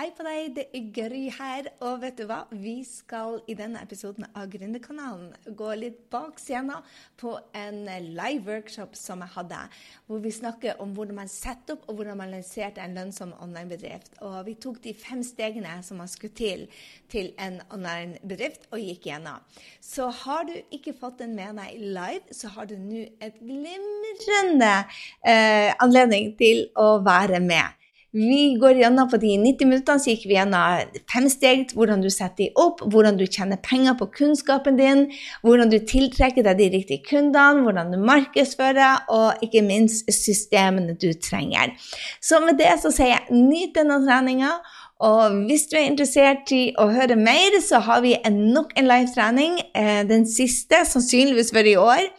Hei på deg, det er Gry her. Og vet du hva? Vi skal i denne episoden av Gründerkanalen gå litt bak scenen på en live workshop som jeg hadde, hvor vi snakker om hvordan man setter opp og hvordan man lanserte en lønnsom online-bedrift. Og vi tok de fem stegene som man skulle til til en online-bedrift, og gikk gjennom. Så har du ikke fått den med deg live, så har du nå et glimrende eh, anledning til å være med. Vi går gjennom på de 90 minuttene så gikk vi gjennom fem steg, hvordan du setter dem opp, hvordan du tjener penger på kunnskapen din, hvordan du tiltrekker deg de riktige kundene, hvordan du markedsfører, og ikke minst systemene du trenger. Så med det så sier jeg nyt denne treninga. Og hvis du er interessert i å høre mer, så har vi nok en live-trening, eh, den siste sannsynligvis for i år,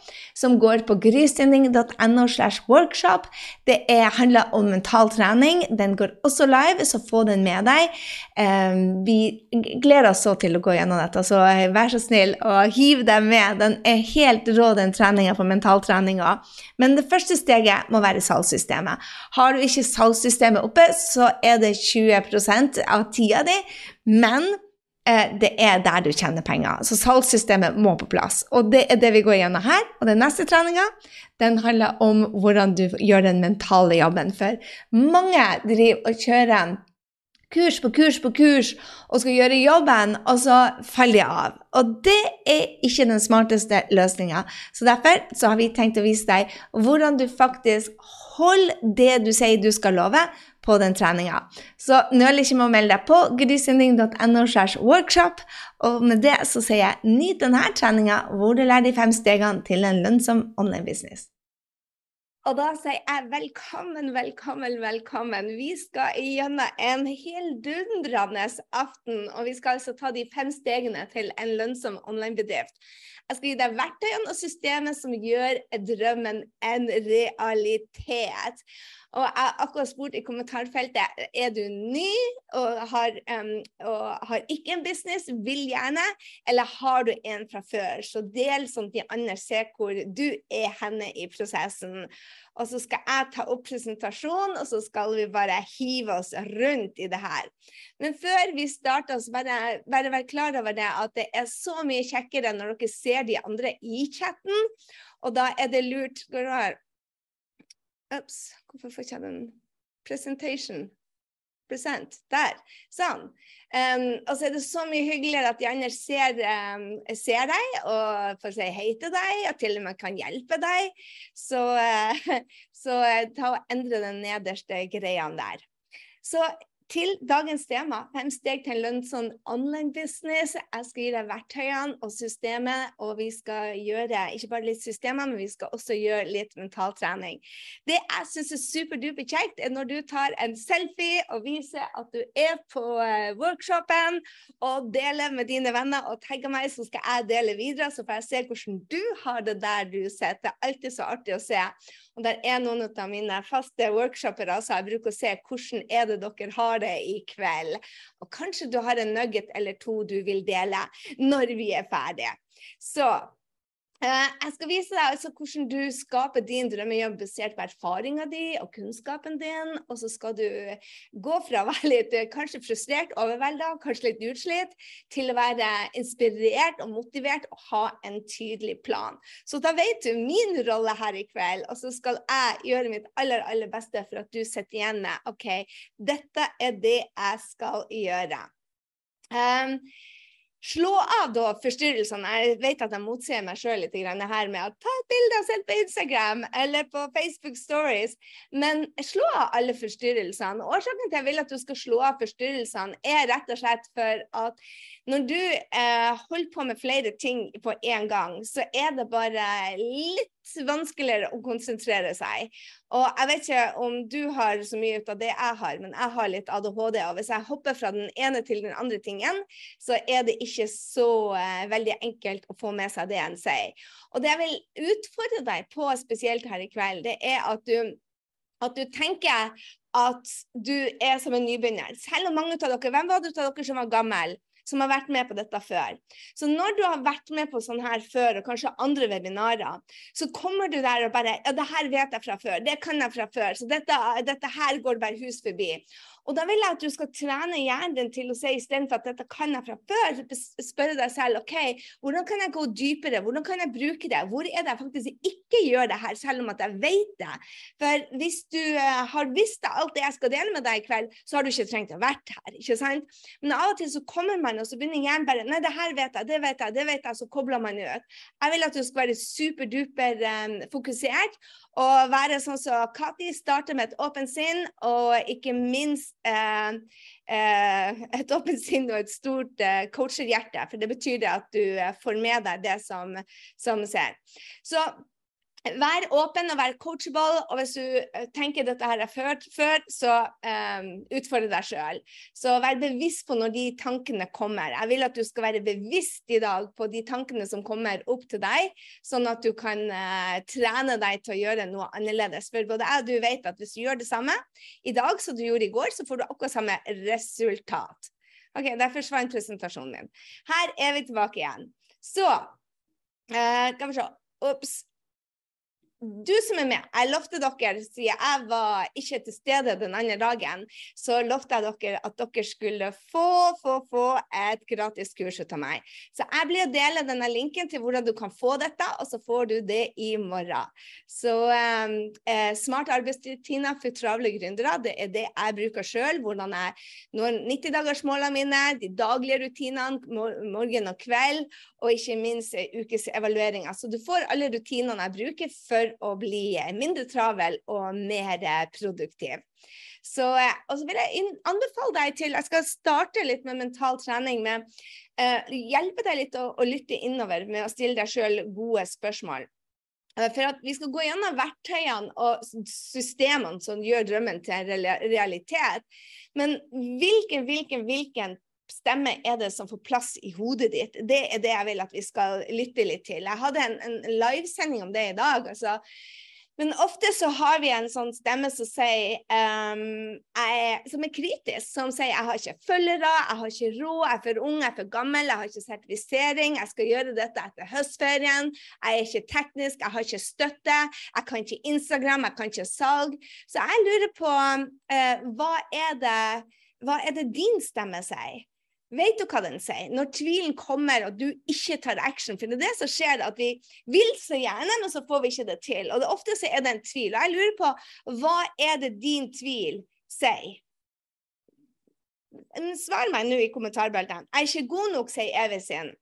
som går på grysynding.no. slash workshop. Det er, handler om mental trening. Den går også live, så få den med deg. Um, vi gleder oss så til å gå gjennom dette, så vær så snill og hiv deg med. Den er helt rå, den treninga på mentaltreninga. Men det første steget må være salgssystemet. Har du ikke salgssystemet oppe, så er det 20 av tida di. Men det er der du tjener penger. Så salgssystemet må på plass. Og det er det vi går gjennom her. Og den neste treninga den handler om hvordan du gjør den mentale jobben. For mange driver og kjører kurs på kurs på kurs og skal gjøre jobben, og så faller de av. Og det er ikke den smarteste løsninga. Så derfor så har vi tenkt å vise deg hvordan du faktisk holder det du sier du skal love, på den treninga. Så nøl ikke med å melde deg på grysynding.no. workshop. Og med det så sier jeg nyt denne treninga hvor du lærer de fem stegene til en lønnsom online business. Og da sier jeg velkommen, velkommen, velkommen. Vi skal gjennom en heldundrende aften, og vi skal altså ta de fem stegene til en lønnsom online-bedrift. Jeg skal gi deg verktøyene og systemet som gjør drømmen en realitet. Og jeg har akkurat spurt i kommentarfeltet er du ny og har, um, og har, ikke en business, vil gjerne, eller har du en fra før? Så del sånn at de andre ser hvor du er henne i prosessen. Og så skal jeg ta opp presentasjonen, og så skal vi bare hive oss rundt i det her. Men før vi starter, så bare, bare vær klar over det at det er så mye kjekkere når dere ser de andre i chatten. Og da er det lurt Ops, hvorfor får ikke den presentation? Present. Der. Sånn. Um, og så er det så mye hyggeligere at de andre ser, um, ser deg og får si hei til deg, og til og med kan hjelpe deg. Så, uh, så uh, ta og endre den nederste greia der. Så til dagens tema, fem steg til en lønnsom online business. Jeg skal gi deg verktøyene og systemet, og vi skal gjøre ikke bare litt systemer, men vi skal også gjøre litt mentaltrening. Det jeg syns er superduper kjekt, er når du tar en selfie og viser at du er på uh, workshopen, og deler med dine venner og tagger meg, så skal jeg dele videre, så får jeg se hvordan du har det der du sitter. Er alltid så artig å se. Og der er noen av mine faste workshopere, så jeg bruker å se hvordan er det dere har det i kveld. Og kanskje du har en nugget eller to du vil dele når vi er ferdige. Så jeg skal vise deg altså hvordan du skaper din drømmejobb basert på erfaringa di og kunnskapen din. Og så skal du gå fra å være litt eh, kanskje frustrert, overvelda, kanskje litt utslitt, til å være inspirert og motivert og ha en tydelig plan. Så da vet du min rolle her i kveld, og så skal jeg gjøre mitt aller, aller beste for at du sitter igjen med OK, dette er det jeg skal gjøre. Um, Slå av da forstyrrelsene. Jeg vet at jeg motsier meg sjøl litt her med å ta et bilde av selv på Instagram eller på Facebook Stories, men slå av alle forstyrrelsene. Årsaken til at jeg vil at du skal slå av forstyrrelsene, er rett og slett for at når du eh, holder på med flere ting på en gang, så er det bare litt vanskeligere å konsentrere seg. Og jeg vet ikke om du har så mye ut av det jeg har, men jeg har litt ADHD. Og hvis jeg hopper fra den ene til den andre tingen, så er det ikke så uh, veldig enkelt å få med seg det en sier. Og det jeg vil utfordre deg på spesielt her i kveld, det er at du, at du tenker at du er som en nybegynner. Selv om mange av dere Hvem var det av dere som var gammel? Som har vært med på dette før. Så når du har vært med på sånn her før, og kanskje andre webinarer, så kommer du der og bare Ja, det her vet jeg fra før. Det kan jeg fra før. Så dette, dette her går bare hus forbi. Og da vil jeg at du skal trene hjernen til å si istedenfor at dette kan jeg fra før, spørre deg selv ok, hvordan kan jeg gå dypere, hvordan kan jeg bruke det, hvor er det jeg faktisk ikke gjør det her, selv om at jeg vet det. For hvis du uh, har visst alt det jeg skal dele med deg i kveld, så har du ikke trengt å vært her. ikke sant? Men av og til så kommer man, og så begynner hjernen bare nei, det her vet jeg, det vet jeg, det vet jeg, så kobler man ut. Jeg vil at du skal være superduper um, fokusert og være sånn som Kati, starte med et åpent sinn, og ikke minst eh, eh, et åpent sinn og et stort eh, coacherhjerte. For det betyr det at du eh, får med deg det som, som ser. Så Vær åpen og vær coachable, og hvis du eh, tenker dette her er før, før så um, utfordre deg sjøl. Så vær bevisst på når de tankene kommer. Jeg vil at du skal være bevisst i dag på de tankene som kommer opp til deg, sånn at du kan uh, trene deg til å gjøre noe annerledes. For både jeg og du vet at hvis du gjør det samme i dag som du gjorde i går, så får du akkurat samme resultat. Ok, Der forsvant presentasjonen min. Her er vi tilbake igjen. Så uh, Skal vi se. Ops du som er med, jeg lovte dere, siden jeg var ikke til stede den andre dagen, så lovte jeg dere at dere skulle få, få, få et gratis kurs ut av meg. Så jeg blir å dele denne linken til hvordan du kan få dette, og så får du det i morgen. Så um, eh, smart arbeidsrutiner for travle gründere, det er det jeg bruker sjøl. Hvordan jeg når 90-dagersmålene mine, de daglige rutinene, morgen og kveld, og ikke minst ukes evalueringer. Så du får alle rutinene jeg bruker for å bli mindre travel og mer produktiv. Så, og så vil jeg anbefale deg til Jeg skal starte litt med mental trening. med uh, Hjelpe deg litt å, å, lytte innover med å stille deg sjøl gode spørsmål. For at Vi skal gå gjennom verktøyene og systemene som gjør drømmen til realitet. Men hvilken, hvilken, hvilken stemme er det som får plass i hodet ditt? Det er det jeg vil at vi skal lytte litt til. Jeg hadde en, en livesending om det i dag. altså men ofte så har vi en sånn stemme som sier um, jeg, som er kritisk, som sier jeg har ikke følgere, jeg har ikke råd, jeg er for ung, jeg er for gammel, jeg har ikke sertifisering, jeg skal gjøre dette etter høstferien, jeg er ikke teknisk, jeg har ikke støtte, jeg kan ikke Instagram, jeg kan ikke salg. Så jeg lurer på uh, hva, er det, hva er det din stemme sier? Vet du hva den sier? Når tvilen kommer og du ikke tar action. For det er det som skjer, at vi vil så gjerne, men så får vi ikke det til. Og det ofte så er det en tvil. Og jeg lurer på hva er det din tvil sier? Svar meg nå i kommentarbeltene. Jeg er ikke god nok, sier Evy sin.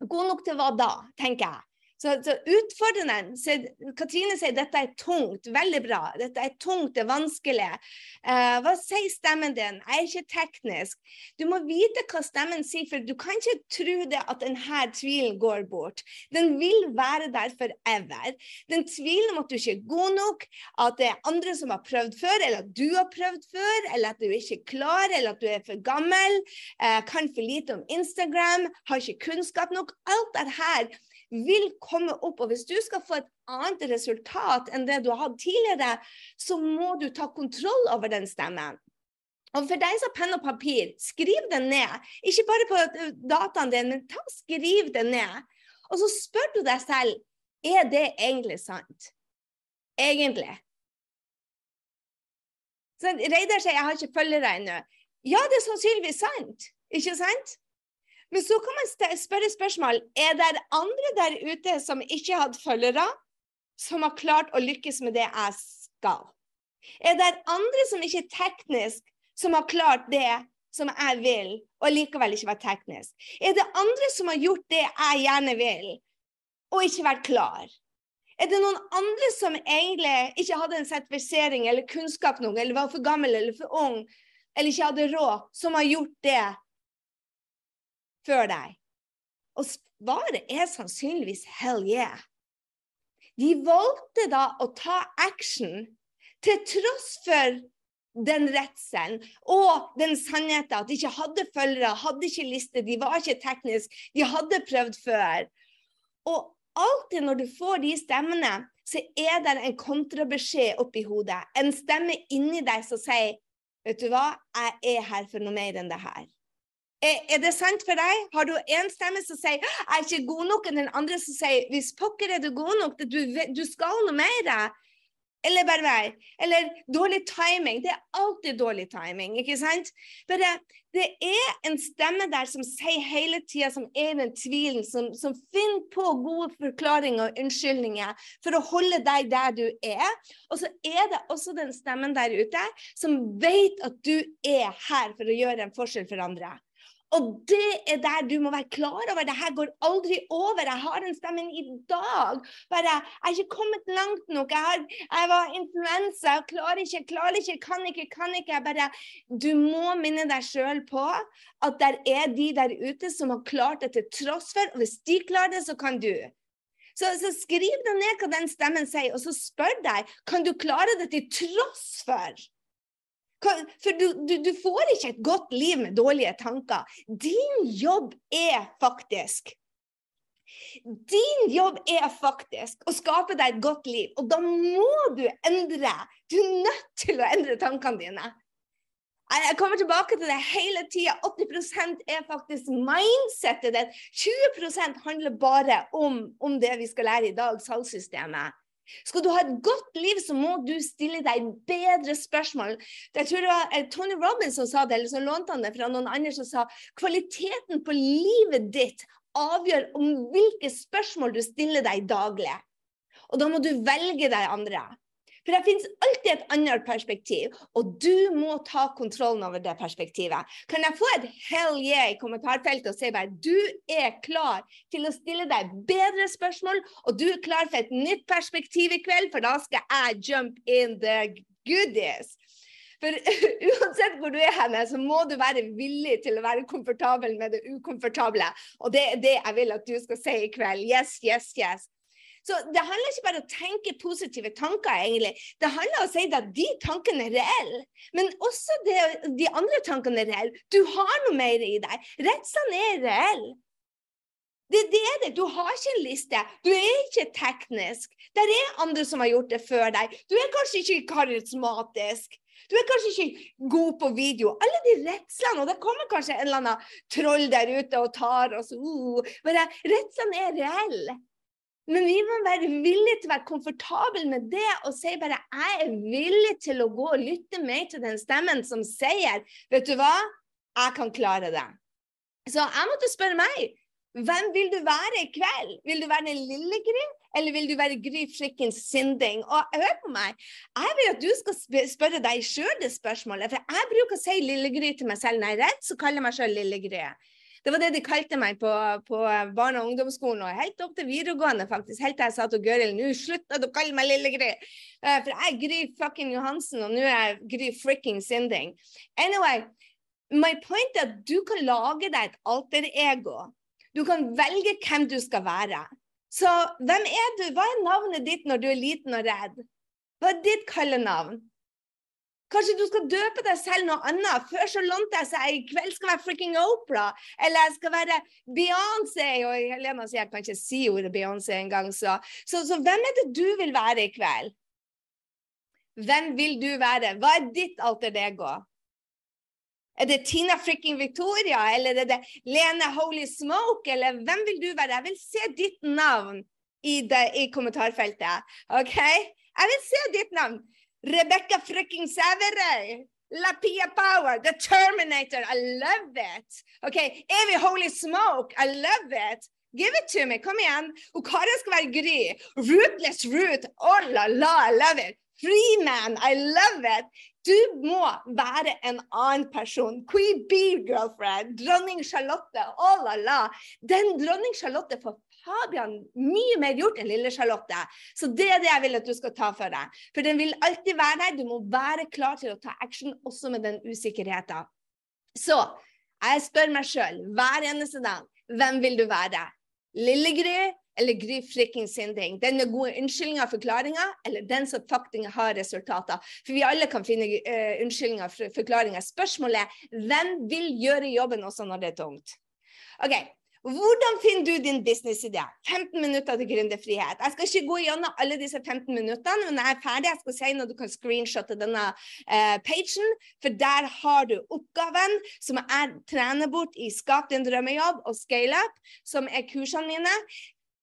God nok til hva da, tenker jeg. Så, så utfordrende så Katrine sier dette er tungt. Veldig bra. Dette er tungt, det er vanskelig. Uh, hva sier stemmen din? Jeg er ikke teknisk. Du må vite hva stemmen sier, for du kan ikke tro det at denne tvilen går bort. Den vil være der forever. Den tvilen om at du ikke er god nok, at det er andre som har prøvd før, eller at du har prøvd før, eller at du ikke er klar, eller at du er for gammel, uh, kan for lite om Instagram, har ikke kunnskap nok. Alt her vil komme opp. Og hvis du skal få et annet resultat enn det du har hatt tidligere, så må du ta kontroll over den stemmen. Og for deg som har penn og papir, skriv det ned. Ikke bare på dataen din, men ta, skriv det ned. Og så spør du deg selv er det egentlig sant. Egentlig. Så Reidar sier jeg har ikke følgere ennå. Ja, det er sannsynligvis sant. Ikke sant? Men så kan man spørre spørsmål er det andre der ute som ikke hatt følgere, som har klart å lykkes med det jeg skal. Er det andre som ikke er teknisk, som har klart det som jeg vil, og likevel ikke vært teknisk? Er det andre som har gjort det jeg gjerne vil, og ikke vært klar? Er det noen andre som egentlig ikke hadde en sertifisering eller kunnskap nok, eller var for gammel eller for ung, eller ikke hadde råd, som har gjort det før deg? Og svaret er sannsynligvis hell yeah. De valgte da å ta action til tross for den redselen og den sannheten at de ikke hadde følgere, hadde ikke liste, de var ikke teknisk, de hadde prøvd før. Og alltid når du får de stemmene, så er det en kontrabeskjed oppi hodet. En stemme inni deg som sier Vet du hva, jeg er her for noe mer enn det her. Er, det sant for deg? Har du en stemme som sier 'jeg er ikke god nok', og den andre som sier 'hvis pokker er du god nok, du, du skal noe mer'? Eller bare vei. Eller dårlig timing. Det er alltid dårlig timing, ikke sant? Bare, det er en stemme der som sier hele tida, som er den tvilen, som, som, finner på gode forklaringer og unnskyldninger for å holde deg der du er. Og så er det også den stemmen der ute som vet at du er her for å gjøre en forskjell for andre. Og det er der du må være klar over. Det her går aldri over. Jeg har den stemmen i dag. Bare, jeg er ikke kommet langt nok. Jeg, har, jeg var influensa. Jeg klarer ikke, klarer ikke, kan ikke, kan ikke. Jeg bare, du må minne deg sjøl på at det er de der ute som har klart det til tross for. Og hvis de klarer det, så kan du. Så, så skriv deg ned hva den stemmen sier, og så spør deg kan du klare det til tross for. For du, du, du, får ikke et godt liv med dårlige tanker. Din jobb er faktisk Din jobb er faktisk å skape deg et godt liv. Og da må du endre. Du er nødt til å endre tankene dine. Jeg kommer tilbake til det hele tida. 80 er faktisk mindsettet ditt. 20% handler bare om, om det vi skal lære i dag, salgssystemet. Skal du ha et godt liv, så må du stille deg bedre spørsmål. Jeg tror det var eh, Tony Robbins som sa det, eller så lånte han det fra noen andre som sa kvaliteten på livet ditt avgjør om hvilke spørsmål du stiller deg daglig. Og da må du velge deg andre. For det finnes alltid et annet perspektiv, og du må ta kontrollen over det perspektivet. Kan jeg få et hell yeah i kommentarfeltet og si bare du er klar til å stille deg bedre spørsmål, og du er klar for et nytt perspektiv i kveld, for da skal jeg jump in the goodies. For uansett hvor du er henne, så må du være villig til å være komfortabel med det ukomfortable. Og det er det jeg vil at du skal si i kveld. Yes, yes, yes. Så det handler ikke bare om å tenke positive tanker, egentlig. Det handler om å si at de tankene er reelle. Men også det, de andre tankene er reelle. Du har noe mer i deg. Redselen er reell. Det, det, er det. Du har ikke en liste. Du er ikke teknisk. Det er andre som har gjort det før deg. Du er kanskje ikke karismatisk. Du er kanskje ikke god på video. Alle de redslene, og det kommer kanskje en eller annen troll der ute og tar oss. Uh, redslene er reelle. Men vi må være villige til å være komfortable med det og si bare jeg er villig til å gå og lytte mer til den stemmen som sier vet du hva, jeg kan klare det. Så jeg måtte spørre meg hvem vil du være i kveld? Vil du være den lille Gry, eller vil du være Gry frikkens Sinding? Og hør på meg, jeg vil at du skal spørre deg sjøl det spørsmålet. For jeg bruker å si lille Gry til meg selv når jeg er redd, så kaller jeg meg sjøl lille Gry. Det var det de kalte meg på, på barne- og ungdomsskolen, og helt opp til videregående, faktisk. Helt til jeg sa til Gøril nå slutt å kalle meg Lille Gry. Uh, for jeg er Gry fucking Johansen, og nå er jeg Gry fricking Sinding. Anyway, my point er at du kan lage deg et alter ego. Du kan velge hvem du skal være. Så hvem er du? Hva er navnet ditt når du er liten og redd? Hva er ditt kallenavn? Kanskje du skal døpe deg selv noe annet. Før så lånte jeg seg i kveld skal være freaking Opera. Eller jeg skal være Beyoncé. Og Helena sier jeg kan ikke si ordet Beyoncé engang. Så. Så, så hvem er det du vil være i kveld? Hvem vil du være? Hva er ditt alter ego? Er det Tina freaking Victoria, eller er det Lene Holy Smoke, eller hvem vil du være? Jeg vil se ditt navn i, det, i kommentarfeltet. OK? Jeg vil se ditt navn. Rebecca freaking Saveray. La Pia Power, The Terminator. I love that. Okay, Evie Holy Smoke. I love that. Give it to me. Kom igjen. Og Kari skal være. Rootless Root. Oh la la, I love it. Free man. I love it. Du må være en annen person. Queen bee girlfriend. Dronning Charlotte. Oh la la. Den dronning Charlotte får Fabian mye mer gjort enn lille Charlotte. Så det er det jeg vil at du skal ta for deg. For den vil alltid være der. Du må være klar til å ta action også med den usikkerheten. Så jeg spør meg sjøl hver eneste dag hvem vil du være? Lille Gry eller Gry Frikking Sinding? Den med gode unnskyldninger og forklaringer, eller den som faktisk har resultater? For vi alle kan finne uh, unnskyldninger og forklaringer. Spørsmålet er hvem vil gjøre jobben også når det er tungt? Ok, hvordan finner du din businessidé? 15 minutter til gründerfrihet. Jeg skal ikke gå gjennom alle disse 15 minuttene, men jeg er ferdig, jeg skal si når du kan screenshotte denne eh, pagen, for der har du oppgaven som jeg trener bort i Skap din drømmejobb og Scale Up, som er kursene mine.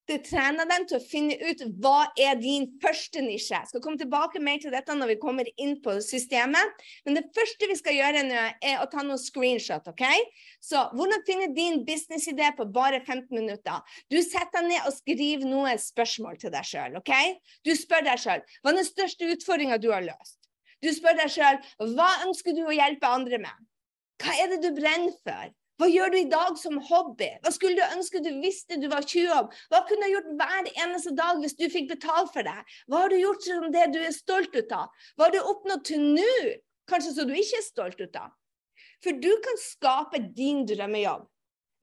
Det trener dem til å finne ut hva er din første nisje. Jeg skal komme tilbake mer til dette når vi kommer inn på systemet. Men det første vi skal gjøre nå, er å ta noen screenshot. ok? Så hvordan finne din businessidé på bare 15 minutter? Du setter deg ned og skriver noen spørsmål til deg sjøl. Okay? Du spør deg sjøl hva er den største utfordringa du har løst. Du spør deg sjøl hva ønsker du å hjelpe andre med? Hva er det du brenner for? Hva gjør du i dag som hobby? Hva skulle du ønske du visste du var 20 år? Hva kunne du gjort hver eneste dag hvis du fikk betalt for det? Hva har du gjort som det du er stolt ut av? Hva har du oppnådd til nå, kanskje så du ikke er stolt ut av? For du kan skape din drømmejobb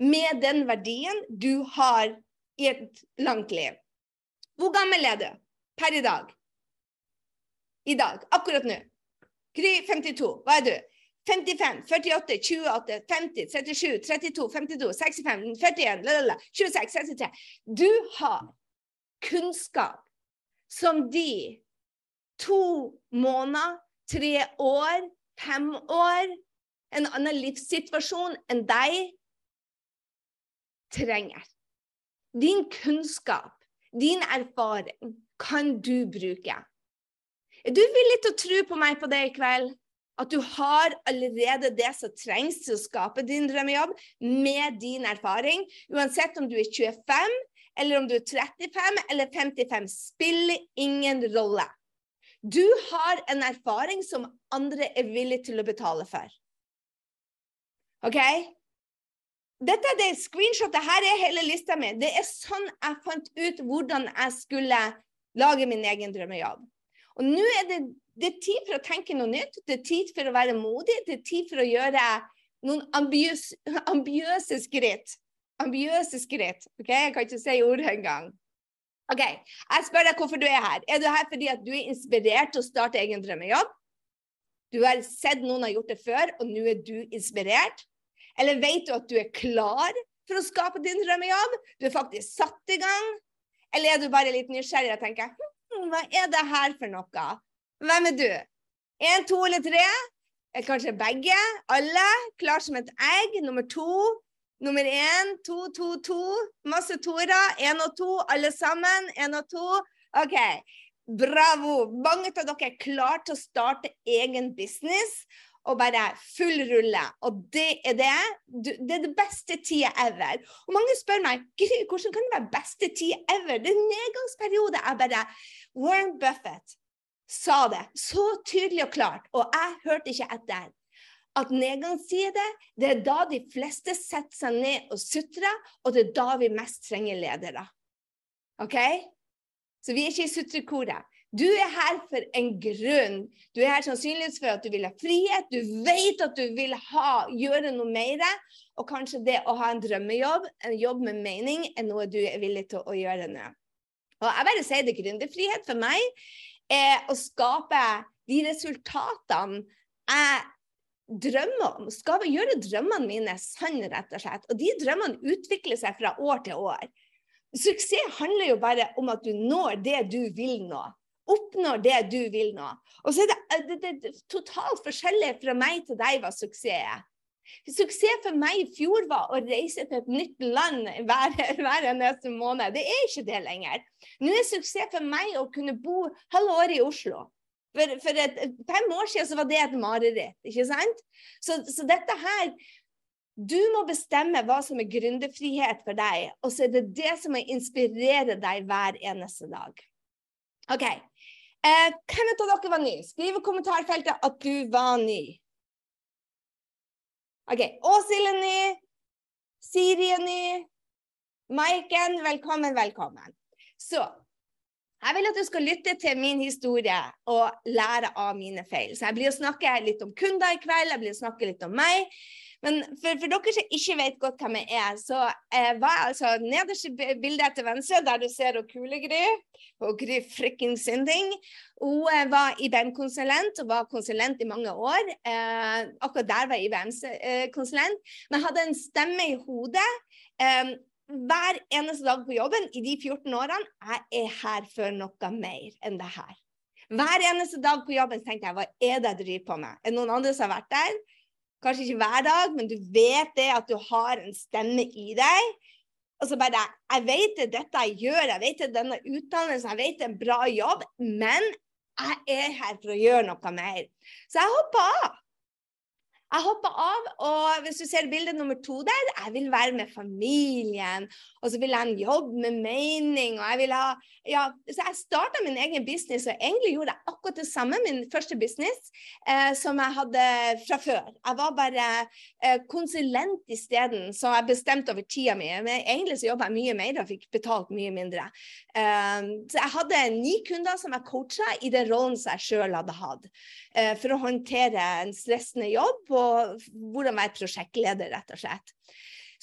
med den verdien du har i et langt liv. Hvor gammel er du per i dag? I dag, akkurat nå. Gry 52, hva er du? 55, 48, 28, 50, 37, 32, 52, 65, 41, lalala, 26, 63. Du har kunnskap som de to måneder, tre år, fem år, en annen livssituasjon enn deg trenger. Din kunnskap, din erfaring, kan du bruke. Er du villig til å tro på meg på det i kveld? At du har allerede det som trengs til å skape din drømmejobb med din erfaring. Uansett om du er 25, eller om du er 35 eller 55, spiller ingen rolle. Du har en erfaring som andre er villige til å betale for. OK? Dette er det screenshotet. Her er hele lista mi. Det er sånn jeg fant ut hvordan jeg skulle lage min egen drømmejobb. Og nå er det det er tid for å tenke noe nytt. Det er tid for å være modig. Det er tid for å gjøre noen ambiøse, skritt. Ambiøse skritt. ok? Jeg kan ikke si ordet engang. Ok, Jeg spør deg hvorfor du er her. Er du her fordi at du er inspirert til å starte egen drømmejobb? Du har sett noen har gjort det før, og nå er du inspirert? Eller vet du at du er klar for å skape din drømmejobb? Du er faktisk satt i gang? Eller er du bare litt nysgjerrig og tenker hm, hva er det her for noe? Hvem er du? Én, to eller tre? Kanskje begge? Alle? Klar som et egg? Nummer to? Nummer én? To, to, to? Masse toere? Én og to? Alle sammen? Én og to? OK. Bravo! Mange av dere er klare til å starte egen business og bare full rulle. Og det er det. Det er det beste tida ever. Og mange spør meg hvordan kan det være beste tida ever. Det er en nedgangsperiode. Jeg bare Warren Buffett sa det så tydelig og klart, og jeg hørte ikke etter. At nedgangstider, det er da de fleste setter seg ned og sutrer, og det er da vi mest trenger ledere. OK? Så vi er ikke i sutrekoret. Du er her for en grunn. Du er her sannsynligvis for at du vil ha frihet. Du vet at du vil ha, gjøre noe mer. Og kanskje det å ha en drømmejobb, en jobb med mening, er noe du er villig til å gjøre nå. Og jeg bare sier det gründerfrihet for meg er å skape de resultatene jeg drømmer om. Skape, gjøre drømmene mine sanne, rett og slett. Og de drømmene utvikler seg fra år til år. Suksess handler jo bare om at du når det du vil nå. Oppnår det du vil nå. Og så er det, det, det, det totalt forskjellig fra meg til deg hva suksess er. Suksess for meg i fjor var å reise til et nytt land hver, hver eneste måned. Det er ikke det lenger. Nå er suksess for meg å kunne bo halve året i Oslo. For, for et, fem år siden så var det et mareritt, ikke sant? Så, så dette her Du må bestemme hva som er gründerfrihet for deg, og så er det det som må inspirere deg hver eneste dag. OK. Eh, hvem av dere var ny? Skriv i kommentarfeltet at du var ny. OK. Åshild er ny. Siri er ny. Maiken, velkommen, velkommen. Så jeg vil at du skal lytte til min historie og lære av mine feil. Så jeg blir å snakke litt om kunder i kveld, jeg blir å snakke litt om meg. Men for, for, dere som ikke vet godt hvem jeg er, så eh, var jeg altså nederst i bildet til venstre, der du ser hun kule Gry, og Gry frikking Sinding. Hun eh, var IBM-konsulent og var konsulent i mange år. Eh, akkurat der var IBM-konsulent. Men hadde en stemme i hodet. Eh, hver eneste dag på jobben i de 14 årene jeg er her for noe mer enn det her. Hver eneste dag på jobben tenkte jeg hva er det jeg driver på med? Er det noen andre som har vært der? Kanskje ikke hver dag, men du vet det at du har en stemme i deg. Og så bare Jeg vet det dette jeg gjør, jeg vet det denne utdannelsen, jeg vet det er en bra jobb, men jeg er her for å gjøre noe mer. Så jeg hoppa av. Jeg hoppa av, og hvis du ser bilde nummer to der, jeg vil være med familien. Og så vil jeg jobbe med mening, og jeg vil ha ja, Så jeg starta min egen business, og egentlig gjorde jeg akkurat det samme, min første business, eh, som jeg hadde fra før. Jeg var bare eh, konsulent isteden, så jeg bestemte over tida mi. Men egentlig så jobba jeg mye mer og fikk betalt mye mindre. Eh, så jeg hadde ni kunder som jeg coacha i den rollen som jeg sjøl hadde hatt. Eh, for å håndtere en stressende jobb og hvordan være prosjektleder, rett og slett.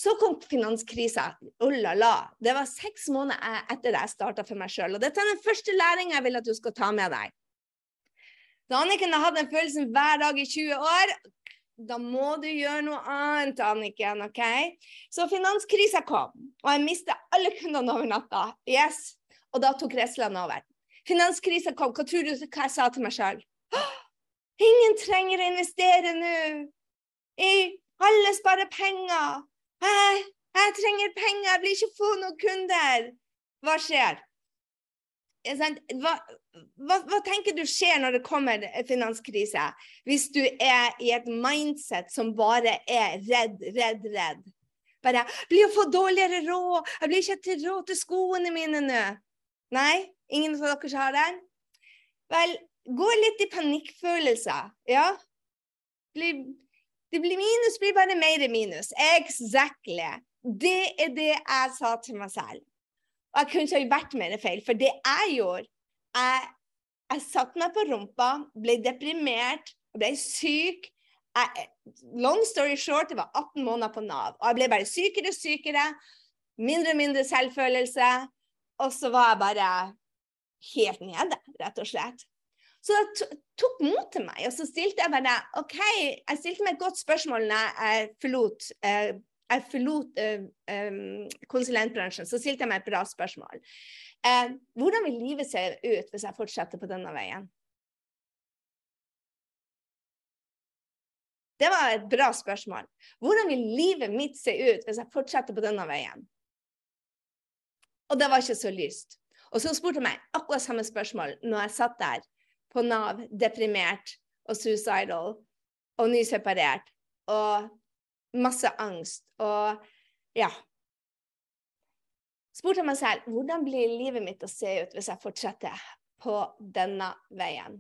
Så kom finanskrisa. Oh la la. Det var seks måneder etter jeg starta for meg sjøl. Og dette er den første læringa jeg vil at du skal ta med deg. Da Anniken har hatt den følelsen hver dag i 20 år, da må du gjøre noe annet, Anniken. ok? Så finanskrisa kom, og jeg mista alle kundene over natta. Yes. Og da tok reslene over. Finanskrisa kom. Hva tror du hva jeg sa til meg sjøl? Ingen trenger å investere nå. Alle sparer penger. Jeg, jeg trenger penger, jeg blir ikke få noen kunder. Hva skjer? Hva, hva, hva, tenker du skjer når det kommer finanskrise? Hvis du er i et mindset som bare er redd, redd, redd. Bare 'Blir å få dårligere råd. Jeg blir ikke til råd til skoene mine nå.' Nei? Ingen av dere har den? Vel, gå litt i panikkfølelser. Ja? Det blir minus, blir bare mer minus. Exactly. Det er det jeg sa til meg selv. Og jeg kunne ikke ha vært mer feil, for det jeg gjorde Jeg, jeg satte meg på rumpa, ble deprimert, ble syk. Jeg, long story short, det var 18 måneder på Nav. Og jeg ble bare sykere og sykere. Mindre og mindre selvfølelse. Og så var jeg bare helt nede, rett og slett. Så det tok mot til meg, og så stilte jeg bare OK, jeg stilte meg et godt spørsmål når jeg forlot, eh, jeg forlot uh, um, konsulentbransjen. Så stilte jeg meg et bra spørsmål. Uh, hvordan vil livet se ut hvis jeg fortsetter på denne veien? Det var et bra spørsmål. Hvordan vil livet mitt se ut hvis jeg fortsetter på denne veien? Og det var ikke så lyst. Og så spurte jeg meg akkurat samme spørsmål når jeg satt der på Nav, deprimert og suicidal og nyseparert og masse angst og ja. Spurte meg selv hvordan blir livet mitt å se ut hvis jeg fortsetter på denne veien.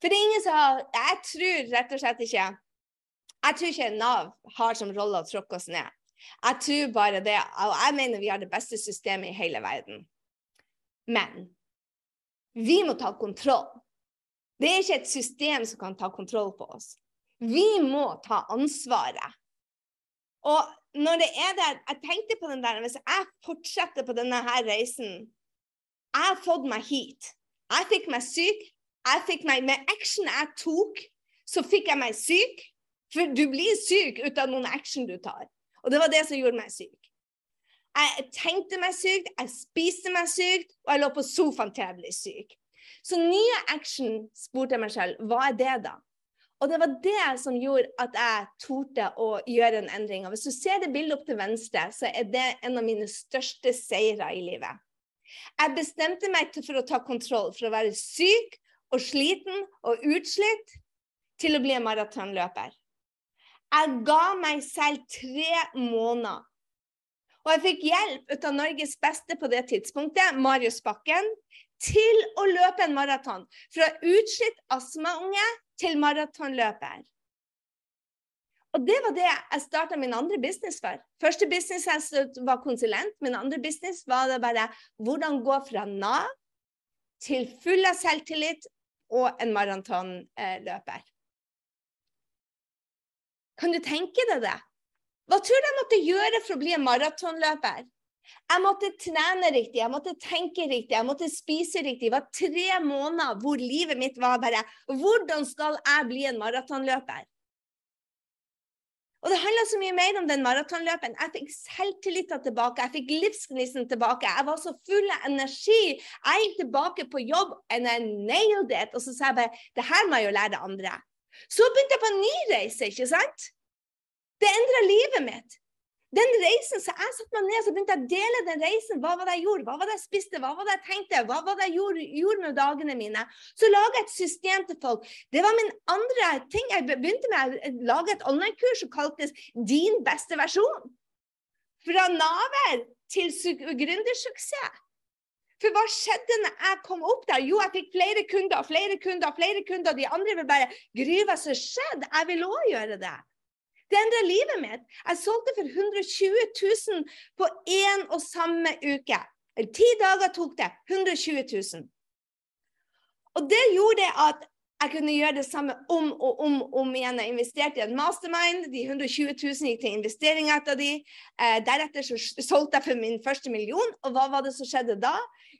For det er ingen som Jeg tror rett og slett ikke Jeg tror ikke Nav har som rolle å tråkke oss ned. Jeg tror bare det, og jeg mener vi har det beste systemet i hele verden. Men vi må ta kontroll. Det er ikke et system som kan ta kontroll på oss. Vi må ta ansvaret. Og når det er der, jeg tenkte på den der, Hvis jeg fortsetter på denne her reisen Jeg har fått meg hit. Jeg fikk meg syk. Jeg fikk meg, Med action jeg tok, så fikk jeg meg syk. For du blir syk ut av noen action du tar. Og det var det som gjorde meg syk. Jeg tenkte meg sykt, jeg spiste meg sykt, og jeg lå på sofaen til jeg ble syk. Så nye action spurte jeg meg selv hva er det da? Og det var det som gjorde at jeg torde å gjøre en endring. Og hvis du ser det bildet opp til venstre, så er det en av mine største seire i livet. Jeg bestemte meg for å ta kontroll, for å være syk og sliten og utslitt, til å bli en maratonløper. Jeg ga meg selv tre måneder og jeg fikk hjelp ut av Norges beste på det tidspunktet, Marius Bakken, til å løpe en maraton. Fra utslitt astmaunge til maratonløper. Og det var det jeg starta min andre business for. Første business var konsulent. Min andre business var det bare hvordan gå fra Nav til full av selvtillit og en maratonløper. Kan du tenke deg det? Hva tror du jeg måtte gjøre for å bli en maratonløper? Jeg måtte trene riktig, jeg måtte tenke riktig, jeg måtte spise riktig. Det var tre måneder hvor livet mitt var bare Hvordan skal jeg bli en maratonløper? Og det handla så mye mer om den maratonløpen. Jeg fikk selvtilliten tilbake, jeg fikk livsgnisten tilbake. Jeg var så full av energi. Jeg gikk tilbake på jobb, and I nailed it. Og så sa jeg bare det her må jeg jo lære andre. Så begynte jeg på en ny reise, ikke sant? Det endra livet mitt. Den reisen så jeg satte meg ned så begynte jeg å dele den reisen. Hva var det jeg gjorde, hva var det jeg spiste, hva var det jeg tenkte, hva var det jeg gjorde, gjorde med dagene mine. Så laga jeg et system til folk. Det var min andre ting. Jeg begynte med å lage et online-kurs som kaltes Din beste versjon. Fra naver til gründersuksess. For hva skjedde når jeg kom opp der? Jo, jeg fikk flere kunder flere kunder. flere kunder. De andre vil bare Gry, hva som skjedde? Jeg vil òg gjøre det. Det endra livet mitt. Jeg solgte for 120 000 på én og samme uke. Ti dager tok det. 120 000. Og det gjorde at jeg kunne gjøre det samme om og om, om igjen. Jeg investerte i en mastermind. De 120 000 gikk til investering etter de. Eh, deretter så solgte jeg for min første million. Og hva var det som skjedde da?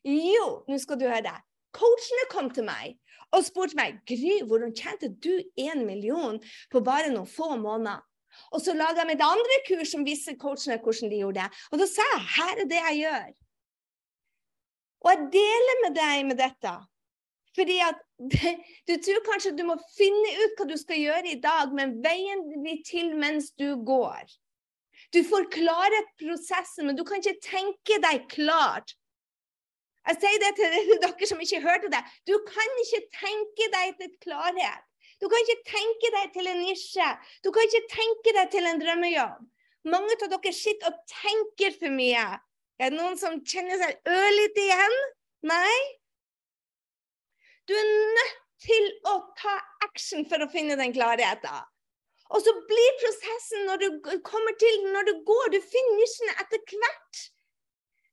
Jo, nå skal du høre. Coachene kom til meg og spurte meg Gry, hvordan tjente du én million på bare noen få måneder? Og så laga jeg mitt andre kurs som viste coachene hvordan de gjorde det. Og da sa jeg her er det jeg gjør. Og jeg deler med deg med dette. Fordi at du tror kanskje du må finne ut hva du skal gjøre i dag, men veien blir til mens du går. Du får klarhet prosessen, men du kan ikke tenke deg klart. Jeg sier det til dere som ikke hørte det. Du kan ikke tenke deg til klarhet. Du kan ikke tenke deg til en nisje. Du kan ikke tenke deg til en drømmejobb. Mange av dere sitter og tenker for mye. Er det noen som kjenner seg ørlite igjen? Nei? Du er nødt til å ta action for å finne den klarheten. Og så blir prosessen når du kommer til, når du går, du finner nisjene etter hvert.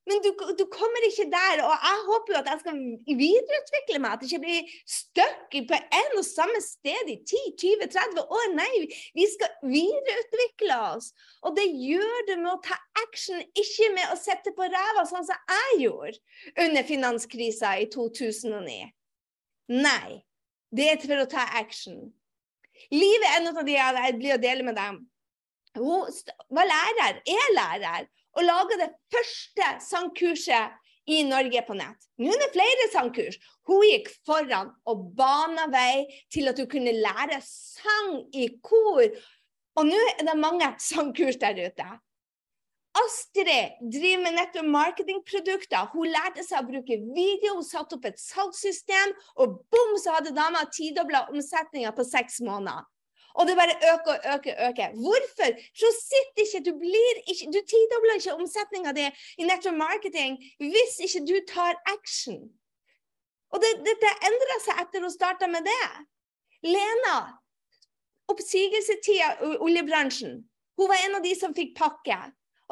Men du, du, kommer ikke der. Og jeg håper jo at jeg skal videreutvikle meg. At det ikke blir stuck på en og samme sted i 10-20-30 år. Nei, vi skal videreutvikle oss. Og det gjør du med å ta action, ikke med å sette på ræva, sånn som jeg gjorde under finanskrisa i 2009. Nei. Det er for å ta action. Livet er noe av det jeg blir å dele med dem. Hun var lærer, er lærer og laga det første sangkurset i Norge på nett. Nå er det flere sangkurs. Hun gikk foran og bana vei til at du kunne lære sang i kor. Og nå er det mange sangkurs der ute. Astrid driver med nettopp marketingprodukter. Hun lærte seg å bruke video, hun satte opp et salgssystem, og bom, så hadde dama tidobla omsetninga på seks måneder. Og det bare øker og øker og øker. Hvorfor? Så sitter ikke Du blir ikke Du tidobler ikke omsetninga di i network marketing hvis ikke du tar action. Og det, dette endra seg etter hun starta med det. Lena, oppsigelsestida i oljebransjen. Hun var en av de som fikk pakke.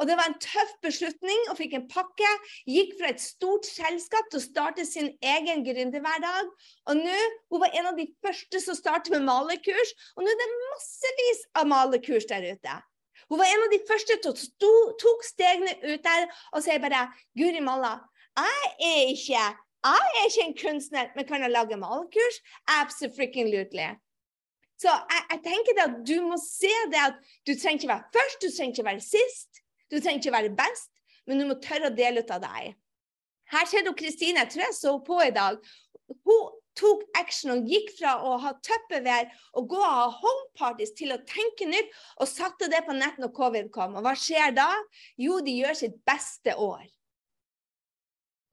Og det var en tøff beslutning og fikk en pakke. Gikk fra et stort selskap til å starte sin egen gründerhverdag. Og nå hun var en av de første som startet med malerkurs, og nå er det massevis av malerkurs der ute. Hun var en av de første som tok stegene ut der og sier bare Guri malla, jeg er ikke jeg er ikke en kunstner, men kan jeg lage malerkurs? Absolutely. Så jeg, jeg, tenker at du må se det at du trenger ikke være først, du trenger ikke være sist. Du trenger ikke være best, men du må tørre å dele ut av deg. Her ser du Kristine, jeg tror jeg så på i dag. Hun tok action og gikk fra å ha tupperware og gå og ha homeparties til å tenke nytt, og satte det på nett når covid kom. Og hva skjer da? Jo, de gjør sitt beste år.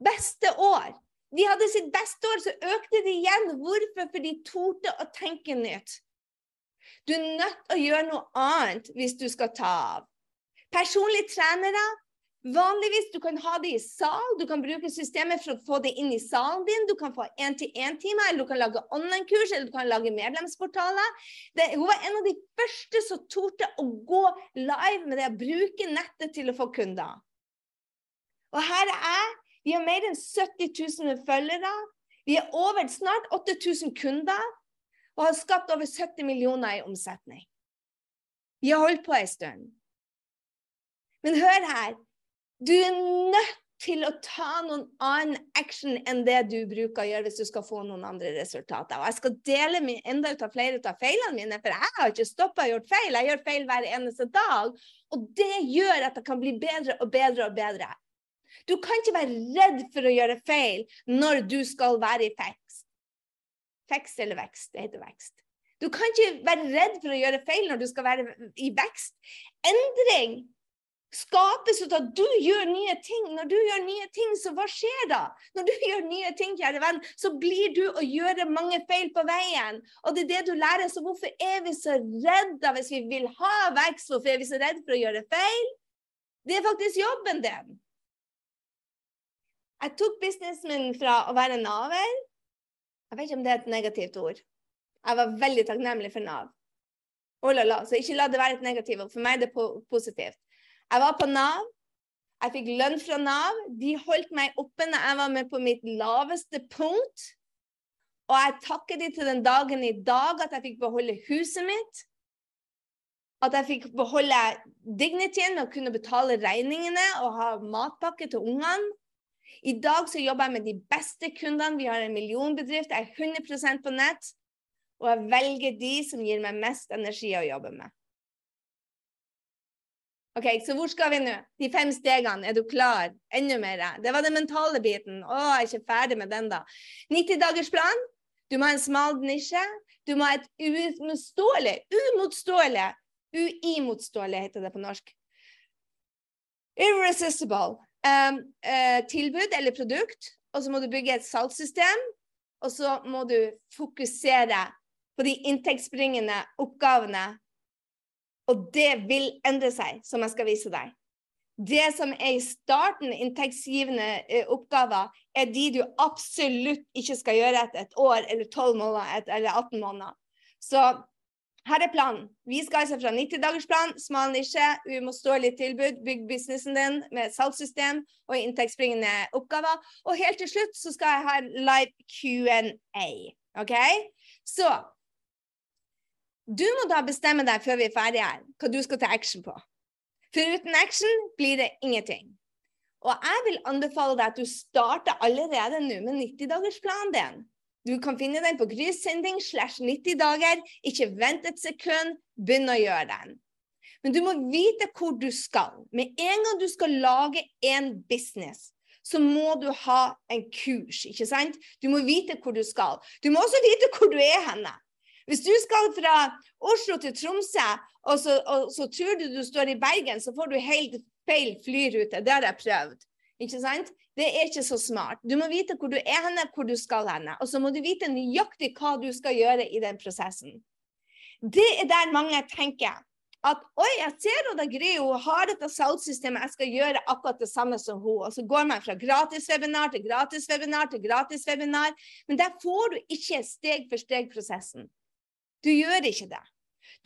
Beste år. De hadde sitt beste år, så økte de igjen. Hvorfor? For de torde å tenke nytt. Du er nødt til å gjøre noe annet hvis du skal ta av. Personlige trenere. Vanligvis du kan ha det i sal, du kan bruke systemet for å få det inn i salen din. Du kan få én-til-én-timer, eller du kan lage online-kurs, eller du kan lage medlemsportaler. Det, hun var en av de første som torde å gå live med det, å bruke nettet til å få kunder. Og her er jeg. Vi har mer enn 70 000 følgere. Vi er over snart 8000 kunder og har skapt over 70 millioner i omsetning. Vi har holdt på en stund. Men hør her. Du er nødt til å ta noen annen action enn det du bruker å gjøre hvis du skal få noen andre resultater. Og jeg skal dele min, enda ut av flere ut av feilene mine, for jeg har ikke stoppa å gjøre feil. Jeg gjør feil hver eneste dag. Og det gjør at jeg kan bli bedre og bedre og bedre. Du kan ikke være redd for å gjøre feil når du skal være i vekst. Vekst eller vekst? Det heter vekst. Du kan ikke være redd for å gjøre feil når du skal være i vekst. Endring skapes ut av at du gjør nye ting. Når du gjør nye ting, så hva skjer da? Når du gjør nye ting, kjære venn, så blir du å gjøre mange feil på veien. Og det er det du lærer. Så hvorfor er vi så redde hvis vi vil ha vekst? Hvorfor er vi så redde for å gjøre feil? Det er faktisk jobben din. Jeg tok businessen min fra å være naver Jeg vet ikke om det er et negativt ord. Jeg var veldig takknemlig for Nav. Oh, la, la. Så ikke la det være et negativt ord. For meg er det positivt. Jeg var på Nav. Jeg fikk lønn fra Nav. De holdt meg oppe når jeg var med på mitt laveste punkt. Og jeg takker dem til den dagen i dag at jeg fikk beholde huset mitt. At jeg fikk beholde dignityen med å kunne betale regningene og ha matpakke til ungene. I dag så jobber jeg med de beste kundene. Vi har en millionbedrift. Jeg er 100 på nett. Og jeg velger de som gir meg mest energi å jobbe med. Ok, Så hvor skal vi nå? De fem stegene, er du klar? Enda mer? Det var den mentale biten. Å, jeg er ikke ferdig med den, da. 90-dagersplan. Du må ha en smal nisje. Du må ha et uimotståelig, umotståelig, uimotståelig heter det på norsk. Irresistible. Um, uh, tilbud eller produkt. Og så må du bygge et salgssystem. Og så må du fokusere på de inntektsbringende oppgavene og det vil endre seg, som jeg skal vise deg. Det som er i starten inntektsgivende eh, oppgaver, er de du absolutt ikke skal gjøre etter et år eller 12 måneder eller 18 måneder. Så her er planen. Vi skal altså fra 90-dagersplan, smal nisje, uimotståelig tilbud, bygg businessen din med salgssystem og inntektsbringende oppgaver. Og helt til slutt så skal jeg ha live Q&A. OK? Så du må da bestemme deg før vi er ferdige her, hva du skal ta action på. For uten action blir det ingenting. Og jeg vil anbefale deg at du starter allerede nå med 90-dagersplanen din. Du kan finne den på Grysynding slash 90 dager. Ikke vent et sekund, begynn å gjøre den. Men du må vite hvor du skal. Med en gang du skal lage en business, så må du ha en kurs, ikke sant? Du må vite hvor du skal. Du må også vite hvor du er henne. Hvis du skal fra Oslo til Tromsø, og så, og så tror du du står i Bergen, så får du helt feil flyrute. Det har jeg prøvd. Ikke sant? Det er ikke så smart. Du må vite hvor du er henne, hvor du skal henne. Og så må du vite nøyaktig hva du skal gjøre i den prosessen. Det er der mange tenker at oi, jeg ser Oda Gry har dette salgssystemet, jeg skal gjøre akkurat det samme som hun. Og så går man fra gratiswebinar til gratiswebinar til gratiswebinar. Men der får du ikke steg for steg-prosessen. Du gjør ikke det.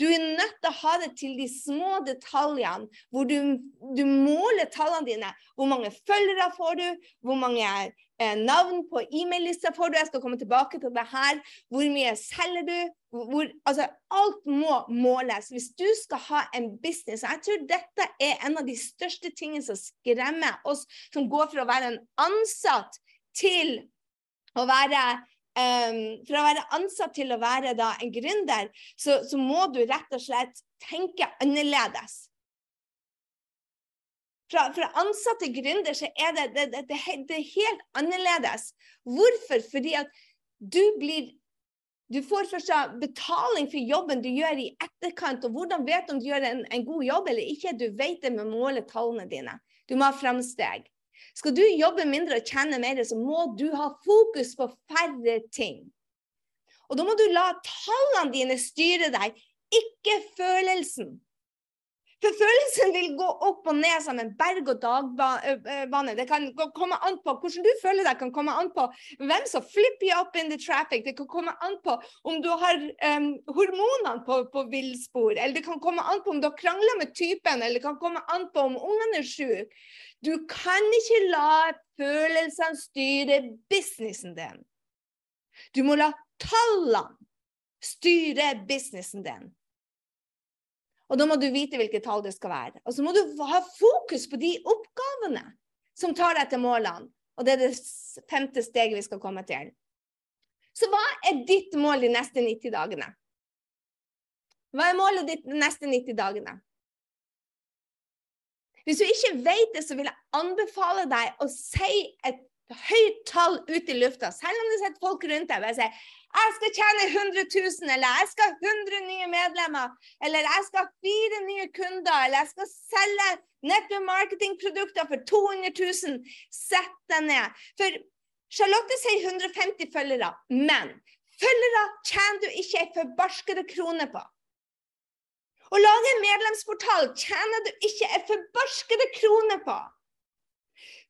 Du er nødt til å ha det til de små detaljene, hvor du, du måler tallene dine. Hvor mange følgere får du? Hvor mange eh, navn på e-mail-lista får du? Jeg skal komme tilbake til det her. Hvor mye selger du? Hvor, altså, alt må måles hvis du skal ha en business. Jeg tror dette er en av de største tingene som skremmer oss som går fra å være en ansatt til å være um, fra å være ansatt til å være da, en gründer, så, så, må du rett og slett tenke annerledes. Fra, fra ansatt til gründer så er det, det, det, det er helt annerledes. Hvorfor? Fordi at du blir du får først betaling for jobben du gjør i etterkant. Og hvordan vet du om du gjør en, en god jobb eller ikke? Du vet det med å måle tallene dine. Du må ha framsteg. Skal du jobbe mindre og tjene mer, så må du ha fokus på færre ting. Og da må du la tallene dine styre deg, ikke følelsen. For følelsen vil gå opp og ned som en berg-og-dag-bane. Det kan komme an på hvordan du føler deg, kan komme an på hvem som flipper up in the traffic. Det kan komme an på om du har um, hormonene på, på villspor. Eller det kan komme an på om du har krangla med typen, eller det kan komme an på om ungene er syke. Du kan ikke la følelsene styre businessen din. Du må la tallene styre businessen din. Og da må du vite hvilke tall det skal være. Og så må du ha fokus på de oppgavene som tar deg til målene. Og det er det femte steget vi skal komme til. Så hva er ditt mål de neste 90 dagene? Hva er målet ditt de neste 90 dagene? Hvis du ikke vet det, så vil jeg anbefale deg å si et høyt tall ut i lufta, selv om det sitter folk rundt deg og sier jeg skal tjene 100 000, eller jeg skal ha 100 nye medlemmer, eller jeg skal ha fire nye kunder, eller jeg skal selge nettopp marketingprodukter for 200 000. Sett deg ned. For Charlotte sier 150 følgere, men følgere tjener du ikke ei forbarskede krone på. Å lage en medlemsportal tjener du ikke ei forbarskede krone på.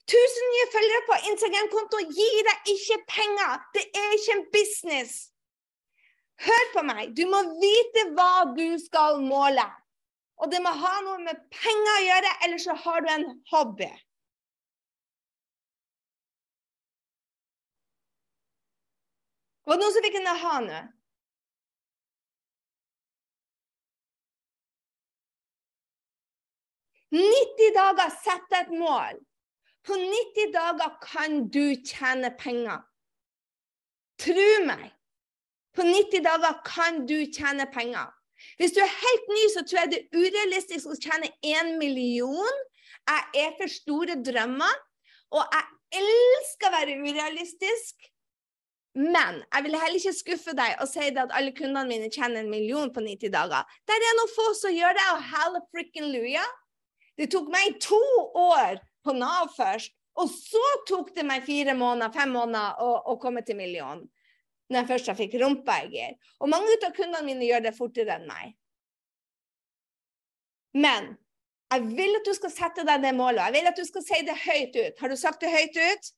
1000 nye følgere på Instagram-konto gir deg ikke penger. Det er ikke en business. Hør på meg. Du må vite hva du skal måle. Og det må ha noe med penger å gjøre, ellers så har du en hobby. Var det noen som fikk en aha nå? «90 dager, sett et mål. På 90 dager kan du tjene penger. Tro meg. På 90 dager kan du tjene penger. Hvis du er helt ny, så tror jeg det er urealistisk å tjene én million. Jeg er for store drømmer, og jeg elsker å være urealistisk. Men jeg vil heller ikke skuffe deg og si at alle kundene mine tjener en million på 90 dager. Det er noen få som gjør det, og halla frikken luja. Det tok meg to år på Nav først. Og så tok det meg fire måneder, fem måneder å, å komme til million. Når jeg først fikk rumpa i. Og mange av kundene mine gjør det fortere enn meg. Men jeg vil at du skal sette deg det målet. Jeg vil at du skal si det høyt ut. Har du sagt det høyt ut?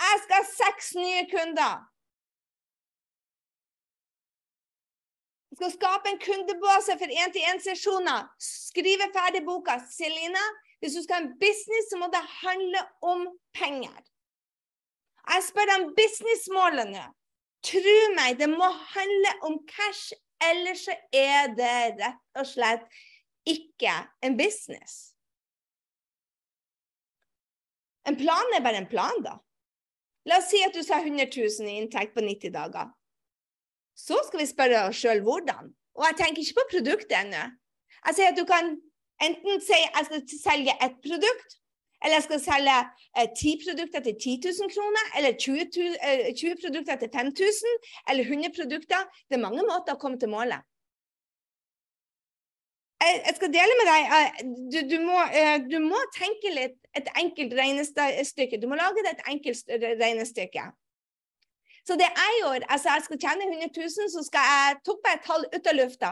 Jeg skal ha seks nye kunder. Skal skape en kundebase for én-til-én-sesjoner. Skrive ferdig boka. Selina, hvis du skal ha en business, så må det handle om penger. Jeg spør deg om businessmålene. Tro meg, det må handle om cash, ellers så er det rett og slett ikke en business. En plan er bare en plan, da. La oss si at du sa 100 000 i inntekt på 90 dager. Så skal vi spørre oss sjøl hvordan. Og jeg tenker ikke på produktet ennå. Jeg sier at du kan Enten si jeg skal selge ett produkt, eller jeg skal selge eh, ti eh, produkter til 10 000 kroner, eller 20, eh, 20 produkter til 5000, eller 100 produkter. Det er mange måter å komme til målet. Jeg, jeg skal dele med deg eh, du, du, må, eh, du, må, tenke litt et enkelt regnestykke. Du må lage deg et enkelt regnestykke. Så det jeg gjorde, altså jeg skal tjene 100 000, så skal jeg tok bare et tall ut av lufta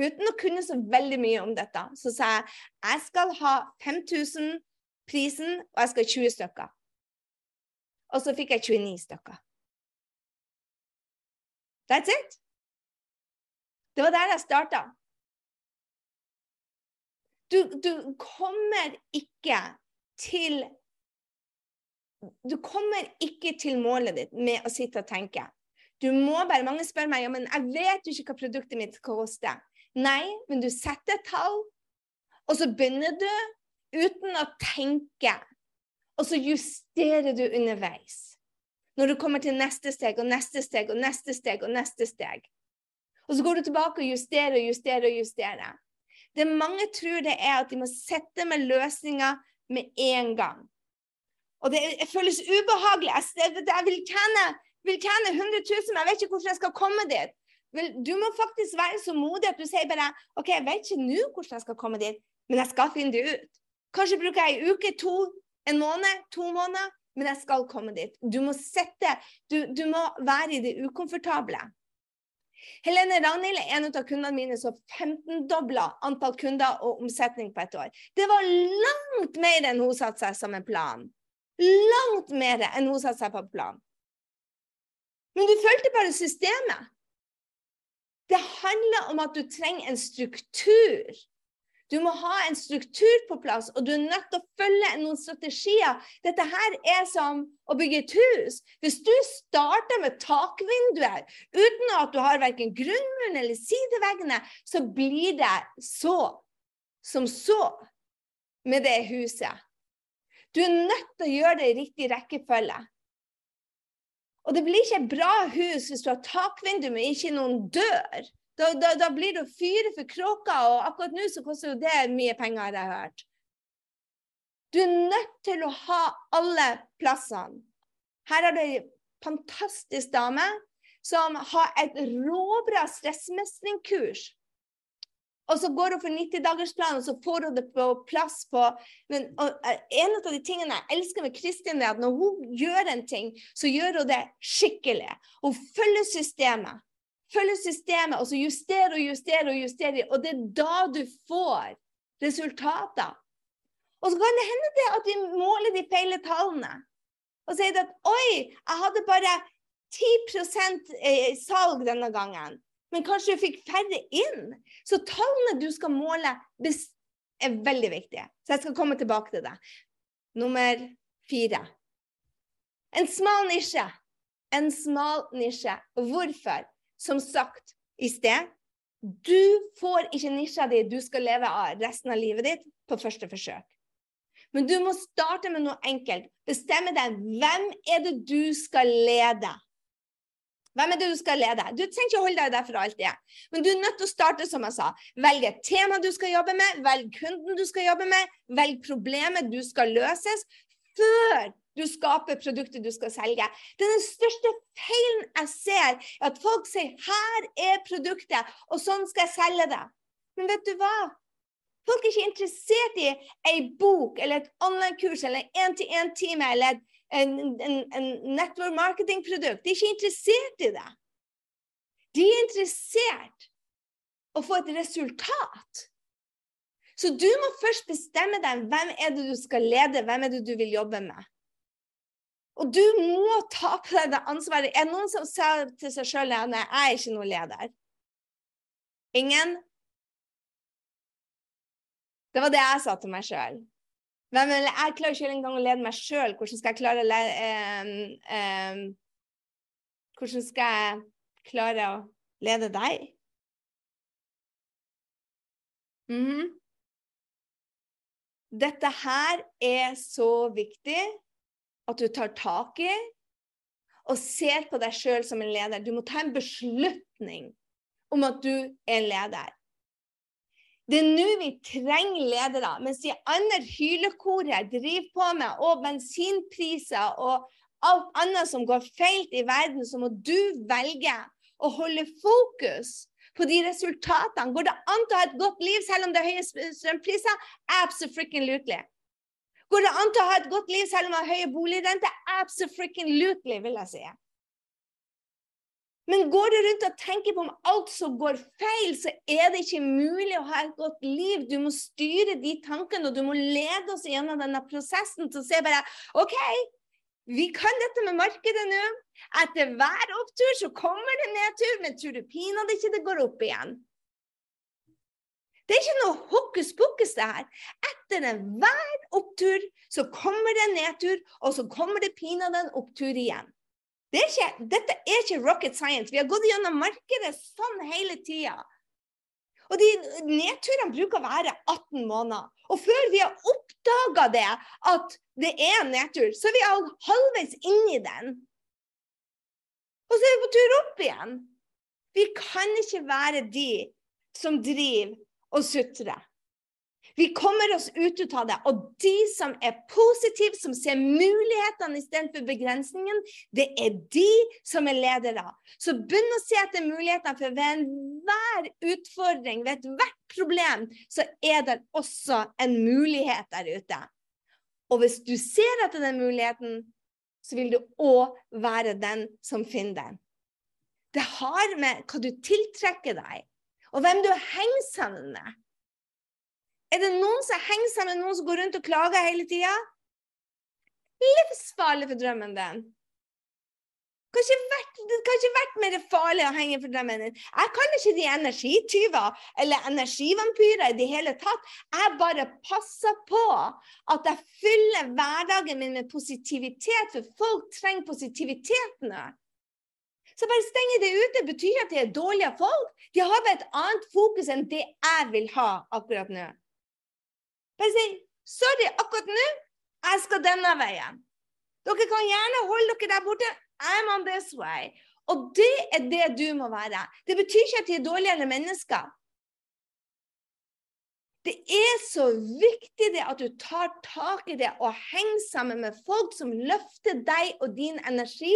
uten å kunne så veldig mye om dette, så sa jeg jeg skal ha 5000 prisen, og jeg skal ha 20 stykker. Og så fikk jeg 29 stykker. That's it. Det var der jeg starta. Du, du, kommer ikke til Du kommer ikke til målet ditt med å sitte og tenke. Du må bare, Mange spør meg ja, men jeg vet jo ikke hva produktet mitt koster. Nei, men du setter et tall, og så begynner du uten å tenke. Og så justerer du underveis. Når du kommer til neste steg og neste steg og neste steg og neste steg. Og så går du tilbake og justerer og justerer og justerer. Det mange tror det er at de må sette med løsninger med en gang. Og det, det føles ubehagelig. Jeg, jeg vil, tjene, vil tjene 100 000, men jeg vet ikke hvordan jeg skal komme dit. Du må faktisk være så modig at du sier bare OK, jeg vet ikke nå hvordan jeg skal komme dit, men jeg skal finne det ut. Kanskje bruker jeg en uke, to, en måned, to måneder, men jeg skal komme dit. Du må sette Du, du må være i det ukomfortable. Helene Ragnhild er en av kundene mine som 15-dobla antall kunder og omsetning på et år. Det var langt mer enn hun satte seg som en plan. Langt mer enn hun satte seg på plan. Men du fulgte bare systemet. Det handler om at du trenger en struktur. Du må ha en struktur på plass, og du er nødt til å følge noen strategier. Dette her er som å bygge et hus. Hvis du starter med takvinduer uten at du har verken grunnmuren eller sideveggene, så blir det så som så med det huset. Du er nødt til å gjøre det i riktig rekkefølge. Og det blir ikke et bra hus hvis du har takvindu, men ikke noen dør. Da, da, da blir det å fyre for kråka, og akkurat nå så koster jo det mye penger, har jeg hørt. Du er nødt til å ha alle plassene. Her har du ei fantastisk dame som har et råbra stressmestringskurs. Og så går hun for 90-dagersplanen, og så får hun det på plass på men, og, En av de tingene jeg elsker med Kristin, er at når hun gjør en ting, så gjør hun det skikkelig. Hun følger systemet. Følger systemet, og så justerer og justerer og justerer. Og det er da du får resultater. Og så kan det hende det at vi måler de feile tallene. Og sier at oi, jeg hadde bare 10 eh, salg denne gangen. Men kanskje du fikk færre inn. Så tallene du skal måle, er veldig viktige. Så jeg skal komme tilbake til det. Nummer fire. En smal nisje. En smal nisje. Hvorfor? Som sagt i sted, du får ikke nisja di du skal leve av resten av livet ditt på første forsøk. Men du må starte med noe enkelt. Bestemme deg hvem er det du skal lede. Hvem er det du skal lede? Du trenger ikke å holde deg der for alltid. Men du er nødt til å starte, som jeg sa. Velg tema du skal jobbe med, velg kunden du skal jobbe med, velg problemet du skal løses, før du skaper produktet du skal selge. Det er den største feilen jeg ser, at folk sier 'her er produktet', og sånn skal jeg selge det. Men vet du hva? Folk er ikke interessert i ei bok eller et online-kurs eller en én-til-én-time eller en, en, en network marketing-produkt. De er ikke interessert i det. De er interessert å få et resultat. Så du må først bestemme deg hvem er det du skal lede, hvem er det du vil jobbe med. Og du må ta på deg det ansvaret. Er det noen som sa til seg sjøl at jeg er ikke noen leder? Ingen? Det var det jeg sa til meg sjøl. Jeg klarer ikke engang å lede meg sjøl. Hvordan skal jeg klare å lede um, um, Hvordan skal jeg klare å lede deg? Mm -hmm. Dette her er så viktig at du tar tak i og ser på deg sjøl som en leder. Du må ta en beslutning om at du er en leder. Det er nå vi trenger ledere. Mens de andre hylekoret driver på med og bensinpriser og alt annet som går feil i verden, så må du velge å holde fokus på de resultatene. Går det an til å ha et godt liv selv om det er høye strømpriser? Absolutely. Går det an til å ha et godt liv selv om det er høye boligrenter? Absolutely, vil jeg si. Men går du rundt og tenker på om alt som går feil, så er det ikke mulig å ha et godt liv. Du må styre de tankene, og du må lede oss gjennom denne prosessen til å se bare OK, vi kan dette med markedet nå. Etter hver opptur så kommer det nedtur, men tror du pinadø ikke det går opp igjen? Det er ikke noe hokus pokus, det her. Etter enhver opptur så kommer det nedtur, og så kommer det pinadø en opptur igjen. Det er ikke, dette er ikke rocket science. Vi har gått gjennom markedet sånn hele tida. Og de nedturene bruker å være 18 måneder. Og før vi har oppdaga det, at det er en nedtur, så er vi halvveis inni den. Og så er vi på tur opp igjen. Vi kan ikke være de som driver og sutrer. Vi kommer oss ut av det. Og de som er positive, som ser mulighetene istedenfor begrensningen, det er de som er ledere. Så begynn å se etter mulighetene, for ved enhver utfordring, ved ethvert problem, så er det også en mulighet der ute. Og hvis du ser etter den muligheten, så vil du òg være den som finner den. Det har med hva du tiltrekker deg, og hvem du henger sammen med. Er det noen som henger seg med noen som går rundt og klager hele tida? Livsfarlig for drømmen din. Det kan ikke vært mer farlig å henge for drømmen din. Jeg kaller ikke de energityver eller energivampyrer i det hele tatt. Jeg bare passer på at jeg fyller hverdagen min med positivitet, for folk trenger positivitet. Så bare stenge det ute betyr at de er dårlige folk. De har bare et annet fokus enn det jeg vil ha akkurat nå. Bare si 'sorry, akkurat nå, jeg skal denne veien'. Dere kan gjerne holde dere der borte. I'm on this way. Og det er det du må være. Det betyr ikke at de er dårligere mennesker. Det er så viktig det at du tar tak i det og henger sammen med folk som løfter deg og din energi,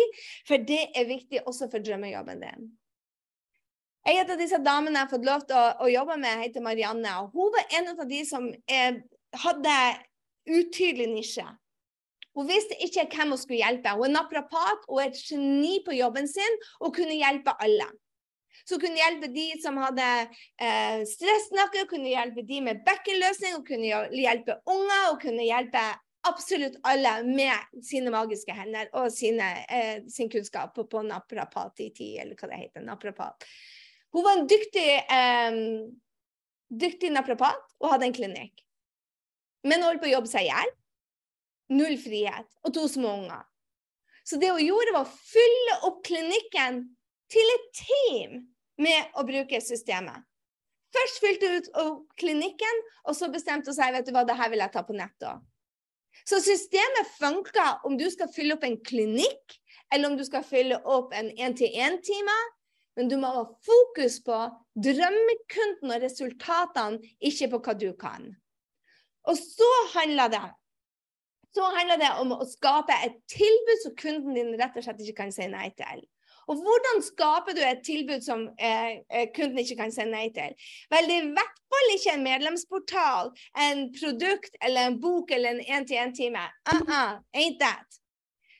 for det er viktig også for drømmejobben din. En av disse damene jeg har fått lov til å, å jobbe med, heter Marianne. og Hun var en av de som eh, hadde utydelig nisje. Hun visste ikke hvem hun skulle hjelpe. Hun er naprapat og et geni på jobben sin og kunne hjelpe alle. Så kunne hjelpe de som hadde eh, stressnakke, kunne hjelpe de med bekkenløsning, hun kunne hjelpe unger og kunne hjelpe absolutt alle med sine magiske hender og sine, eh, sin kunnskap på, på naprapati, eller hva det heter. naprapat. Hun var en dyktig, eh, dyktig naprapat og hadde en klinikk. Men holdt på å jobbe seg i hjel. Null frihet. Og to små unger. Så det hun gjorde, var å fylle opp klinikken til et team med å bruke systemet. Først fylte hun ut klinikken, og så bestemte hun seg vet du hva, det her vil jeg ta på nettet. Så systemet funker om du skal fylle opp en klinikk, eller om du skal fylle opp en én-til-én-time. Men du må ha fokus på drømmekunden og resultatene, ikke på hva du kan. Og så handler det så handler det om å skape et tilbud som kunden din rett og slett ikke kan si nei til. Og hvordan skaper du et tilbud som eh, eh, kunden ikke kan si nei til? Vel, det er i hvert fall ikke en medlemsportal, en produkt eller en bok eller en én-til-én-time. Uh -uh, ain't that.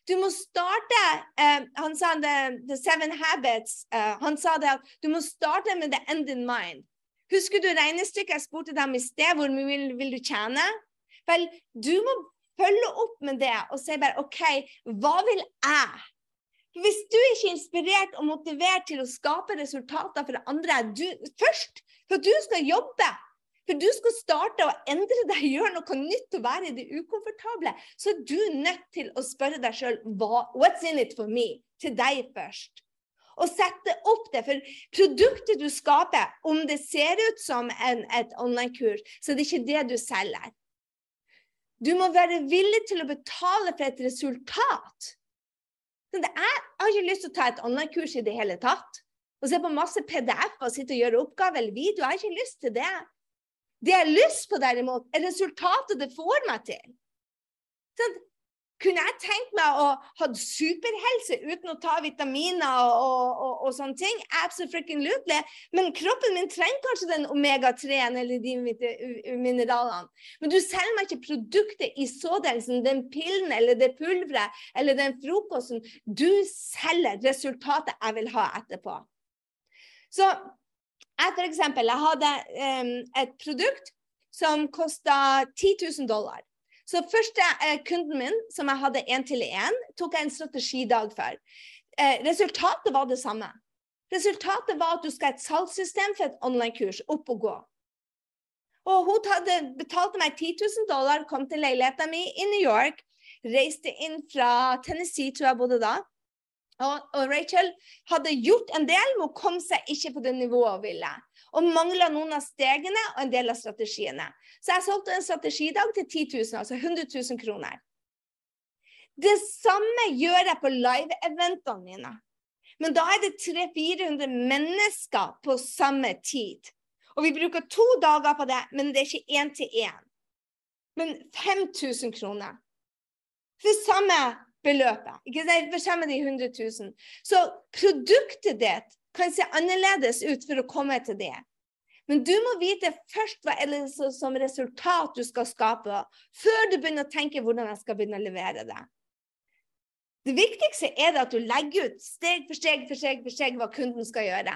Du må starte eh, Han sa the, the Seven Habits. Eh, han sa det at du må starte med the end in mind. Husker du regnestykket jeg spurte dem i sted? Hvor mye vil, vil du tjene? Vel, du må følge opp med det og si bare OK, hva vil jeg? Hvis du ikke er inspirert og motivert til å skape resultater for andre du, først, for du skal jobbe, for du skal starte å endre deg, gjøre noe nytt og være i det ukomfortable, så er du nødt til å spørre deg sjøl what's in it for me? Til deg først. Og sette opp det. For produktet du skaper, om det ser ut som en, et online-kurs, så er det ikke det du selger. Du må være villig til å betale for et resultat. Jeg har ikke lyst til å ta et online-kurs i det hele tatt. Og se på masse PDF og sitte og gjøre oppgaver eller video. Jeg har ikke lyst til det. Det jeg har lyst på, derimot, er resultatet det får meg til. Sånn, kunne jeg tenkt meg å ha superhelse uten å ta vitaminer og, og, og, og sånne ting? Absolutely. Men kroppen min trenger kanskje den omega-3-en eller de mineralene. Men du selger meg ikke produktet i sådelsen, den pillen eller det pulveret eller den frokosten. Du selger resultatet jeg vil ha etterpå. Så jeg for eksempel, jeg hadde um, et produkt som kosta 10 000 dollar. Så første eh, kunden min, som jeg hadde én til én, tok jeg en strategidag for. Eh, resultatet var det samme. Resultatet var at du skal ha et salgssystem for et online-kurs opp og gå. Og hun hadde, betalte meg 10 000 dollar, kom til leiligheten min i New York. Reiste inn fra Tennessee, tror jeg bodde da. Og, og Rachel hadde gjort en del, men kom seg ikke på det nivået hun ville og mangla noen av stegene og en del av strategiene. Så jeg solgte en strategidag til 10 000, altså 100 000 kroner. Det samme gjør jeg på live-eventene mine. Men da er det 300-400 mennesker på samme tid. Og vi bruker to dager på det, men det er ikke én til én. Men 5000 kroner. For samme beløpet. Ikke sant? For samme de 100 000. Så produktet ditt kan se annerledes ut for å komme til det. Men du må vite først hva det som resultat du skal skape, før du begynner å tenke hvordan jeg skal begynne å levere det. Det viktigste er at du legger ut steg for steg for steg for steg hva kunden skal gjøre.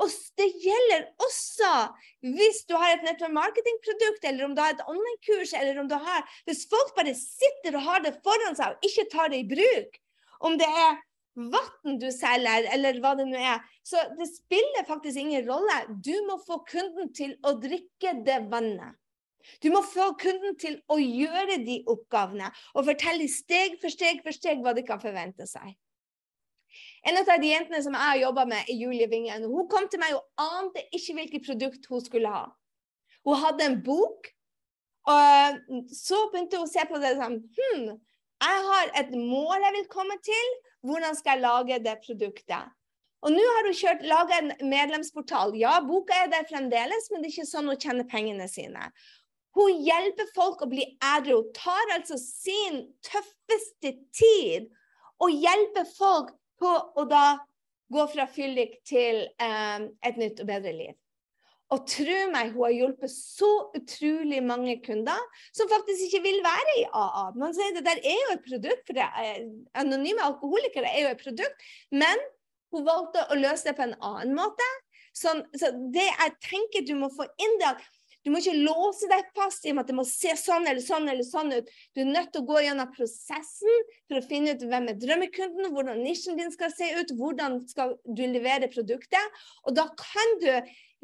Og det gjelder også hvis du har et nettopp marketingprodukt, eller om du har et online-kurs, eller om du har Hvis folk bare sitter og har det foran seg og ikke tar det i bruk, om det er vann du selger, eller hva det nå er. Så det spiller faktisk ingen rolle. Du må få kunden til å drikke det vannet. Du må få kunden til å gjøre de oppgavene og fortelle steg for steg for steg hva de kan forvente seg. En av de jentene som jeg har jobba med, er Julie Vingen. Hun kom til meg og ante ikke hvilket produkt hun skulle ha. Hun hadde en bok, og så begynte hun å se på det sånn hm, jeg har et mål jeg vil komme til. Hvordan skal jeg lage det produktet? Og nå har hun kjørt, laga en medlemsportal. Ja, boka er der fremdeles, men det er ikke sånn hun tjener pengene sine. Hun hjelper folk å bli ædru. Hun tar altså sin tøffeste tid og hjelper folk på å da gå fra fyllik til eh, et nytt og bedre liv. Og tro meg, hun har hjulpet så utrolig mange kunder som faktisk ikke vil være i AA. Man sier det der er jo et produkt, for eh, anonyme alkoholikere er jo et produkt. Men hun valgte å løse det på en annen måte. Sånn, så det jeg tenker du må få inn det at du må ikke låse deg fast i at det må se sånn eller sånn eller sånn ut. Du er nødt til å gå gjennom prosessen for å finne ut hvem er drømmekunden, hvordan nisjen din skal se ut, hvordan skal du levere produktet. Og da kan du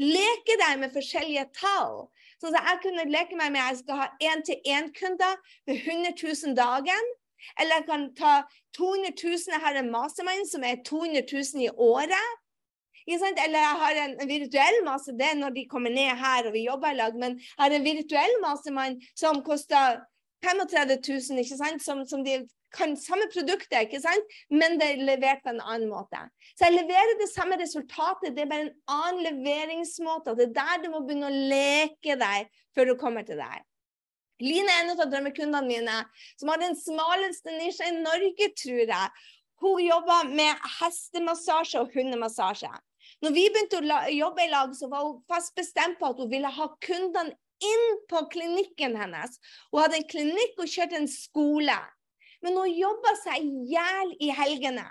leke deg med forskjellige tall. Sånn at jeg kunne leke meg med at jeg skal ha én-til-én-kunder med 100 000 dagen. Eller jeg kan ta 200 000, jeg har en mastermind som er 200 000 i året. Eller jeg har en, virtuell masse, det er når de kommer ned her og vi jobber i lag. Men jeg har en virtuell mastermind som koster 35 000, ikke? Som, som de kan samme produktet, ikke sant? men det er levert på en annen måte. Så jeg leverer det samme resultatet, det er bare en annen leveringsmåte. Det er der du må begynne å leke deg før du kommer til deg. Line er en av drømmekundene mine som har den smaleste nisja i Norge, tror jeg. Hun jobber med hestemassasje og hundemassasje. Når vi begynte å jobbe i lag, så var hun fast bestemt på at hun ville ha kundene inn på klinikken hennes. Hun hadde en klinikk og kjørte en skole. Men hun jobba seg i hjel i helgene.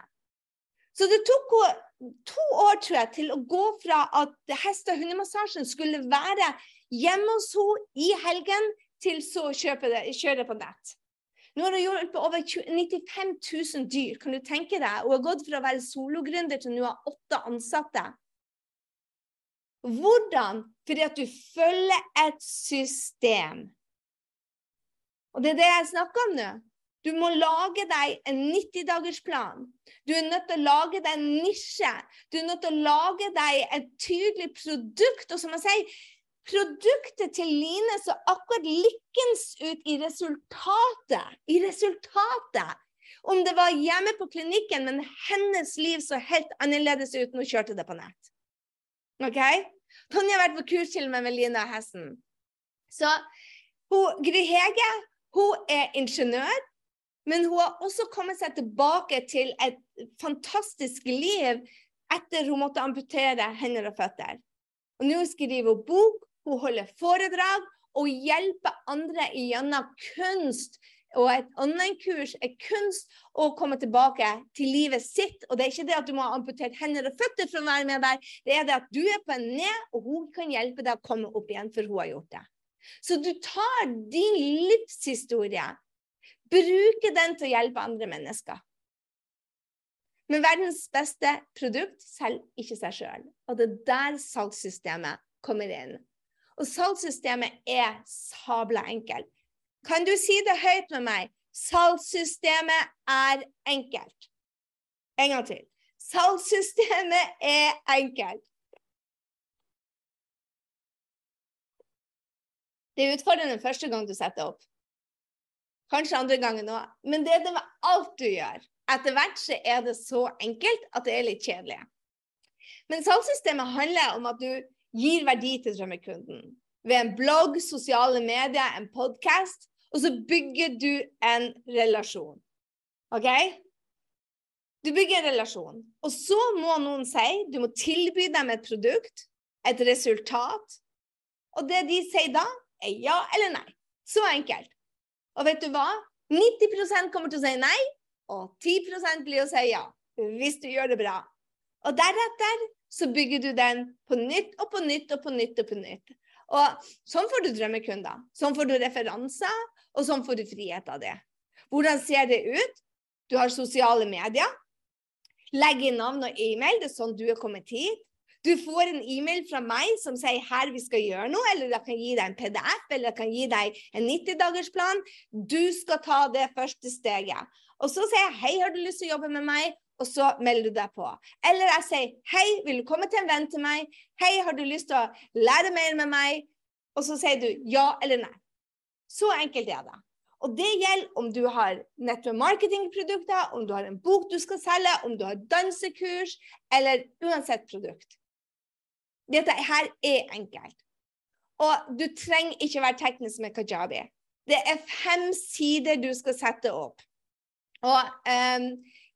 Så det tok henne to år tror jeg, til å gå fra at hest- og hundemassasjen skulle være hjemme hos henne i helgen, til så å kjøre på nett. Nå har hun hjulpet over 95 000 dyr. Kan du tenke deg? Hun har gått fra å være sologründer til nå ha åtte ansatte. Hvordan? Fordi at du følger et system. Og det er det jeg snakker om nå. Du må lage deg en 90-dagersplan. Du er nødt til å lage deg en nisje. Du er nødt til å lage deg et tydelig produkt. Og som jeg sier, produktet til Line så akkurat likens ut i resultatet. I resultatet. Om det var hjemme på klinikken, men hennes liv så helt annerledes ut hun kjørte det på nett. OK? Tonje har vært på kurs til meg med Line og hesten. Så hun, Gry Hege hun er ingeniør, men hun har også kommet seg tilbake til et fantastisk liv etter hun måtte amputere hender og føtter. Og nå skriver hun bok, hun holder foredrag og hjelper andre gjennom kunst. Og et online-kurs er kunst å komme tilbake til livet sitt. Og det er ikke det at du må ha amputert hender og føtter for å være med der. Det er det at du er på en ned, og hun kan hjelpe deg å komme opp igjen, for hun har gjort det. Så du tar din livshistorie, bruker den til å hjelpe andre mennesker. Men verdens beste produkt selger ikke seg sjøl. Og det er der salgssystemet kommer inn. Og salgssystemet er sabla enkelt. Kan du si det høyt med meg? Salgssystemet er enkelt. En gang til. Salgssystemet er enkelt. Det er utfordrende første gang du setter opp. Kanskje andre gangen òg. Men det er det med alt du gjør. Etter hvert så er det så enkelt at det er litt kjedelig. Men salgssystemet handler om at du gir verdi til drømmekunden. Ved en blogg, sosiale medier, en podkast. Og så bygger du en relasjon. OK? Du bygger en relasjon. Og så må noen si Du må tilby dem et produkt, et resultat. Og det de sier da, er ja eller nei. Så enkelt. Og vet du hva? 90% kommer til å si nei, og 10% blir å si ja. Hvis du gjør det bra. Og deretter så bygger du den på nytt og på nytt og på nytt og på nytt. Og sånn får du drømmekunder. Sånn får du referanser, og sånn får du frihet av det. Hvordan ser det ut? Du har sosiale medier. Legg inn navn og e-mail. Det er sånn du er kommet hit. Du får en e-mail fra meg som sier her vi skal gjøre noe, eller jeg kan gi deg en PDF, eller jeg kan gi deg en 90-dagersplan. Du skal ta det første steget. Og så sier jeg hei, har du lyst til å jobbe med meg? og så melder du deg på. Eller jeg sier hei, vil du komme til en venn til meg? Hei, har du lyst til å lære mer med meg? Og så sier du ja eller nei. Så enkelt er det. Og det gjelder om du har nettopp marketingprodukter, om du har en bok du skal selge, om du har dansekurs, eller uansett produkt. Dette her er enkelt. Og du trenger ikke være teknisk med kajabi. Det er fem sider du skal sette opp. Og um,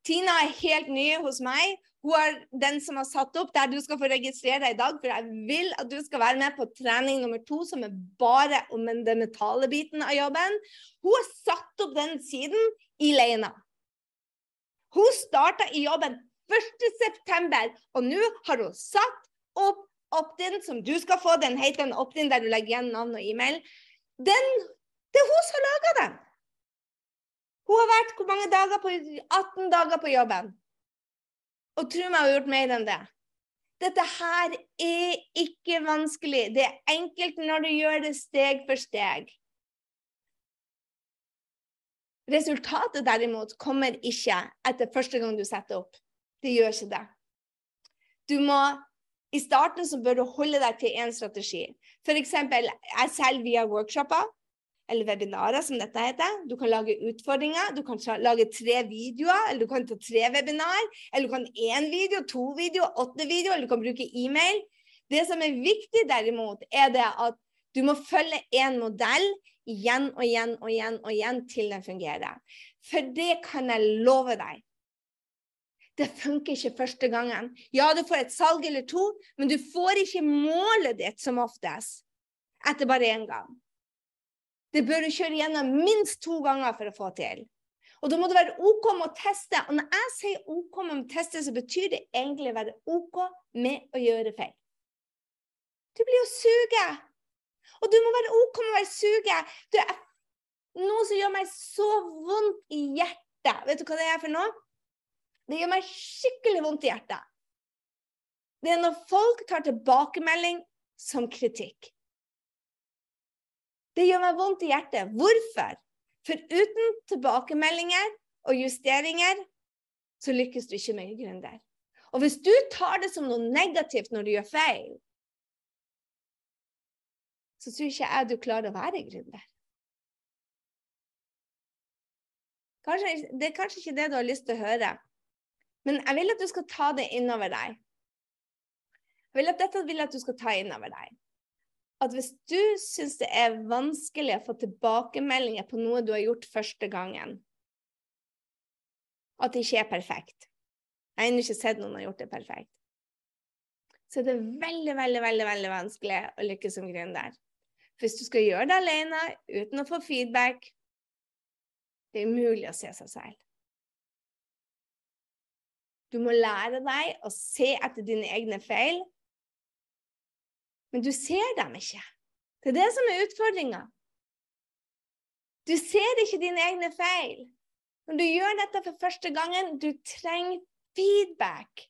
Tina er helt ny hos meg. Hun er den som har satt opp der du skal få registrere deg i dag, for jeg vil at du skal være med på trening nummer to, som er bare om den mentale biten av jobben. Hun har satt opp den siden i Leina. Hun starta i jobben 1.9., og nå har hun satt opp opt-in som du skal få. Den heter en opt-in der du legger igjen navn og e-mail. Den, det er hun som har laga den. Hun har vært hvor mange dager på, 18 dager på jobben. Og tro meg, hun har gjort mer enn det. Dette her er ikke vanskelig. Det er enkelt når du gjør det steg for steg. Resultatet derimot kommer ikke etter første gang du setter opp. Det gjør ikke det. Du må i starten så bør du holde deg til én strategi. F.eks. jeg selv via workshoper eller webinarer, som dette heter. Du kan lage utfordringer, du kan lage tre videoer, eller du kan ta tre webinar, eller du kan én video, to videoer, åtte videoer, eller du kan bruke e-mail. Det som er viktig derimot, er det at du må følge én modell igjen og igjen og igjen og igjen til den fungerer. For det kan jeg love deg. Det funker ikke første gangen. Ja, du får et salg eller to, men du får ikke målet ditt som oftest etter bare én gang. Det bør du kjøre gjennom minst to ganger for å få til. Og da må det være OK med å teste. Og når jeg sier OK med å teste, så betyr det egentlig å være OK med å gjøre feil. Du blir jo suget. Og du må være OK med å være suget. Du er noe som gjør meg så vondt i hjertet. Vet du hva det er for noe? Det gjør meg skikkelig vondt i hjertet. Det er når folk tar tilbakemelding som kritikk. Det gjør meg vondt i hjertet. Hvorfor? For uten tilbakemeldinger og justeringer, så lykkes du ikke med gründer. Og hvis du tar det som noe negativt når du gjør feil, så tror ikke jeg du klarer å være gründer. Det er kanskje ikke det du har lyst til å høre, men jeg vil at du skal ta det innover deg. Jeg vil at dette vil at du skal ta innover deg at hvis du syns det er vanskelig å få tilbakemeldinger på noe du har gjort første gangen, at det ikke er perfekt Jeg har ennå ikke sett noen har gjort det perfekt. Så det er veldig, veldig, veldig, veldig vanskelig å lykkes som gründer. Hvis du skal gjøre det alene uten å få feedback, det er umulig å se seg selv. Du må lære deg å se etter dine egne feil men du ser dem ikke. Det er det som er utfordringa. Du ser ikke dine egne feil. Når du gjør dette for første gangen, du trenger feedback.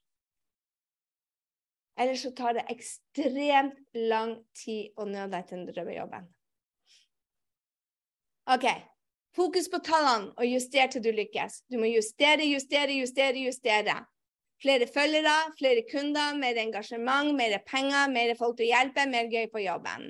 Ellers så tar det ekstremt lang tid å nå deg til den drømmejobben. OK. Fokus på tallene og juster til du lykkes. Du må justere, justere, justere, justere. Flere følgere, flere kunder, mer engasjement, mer penger, mer folk til å hjelpe, mer gøy på jobben.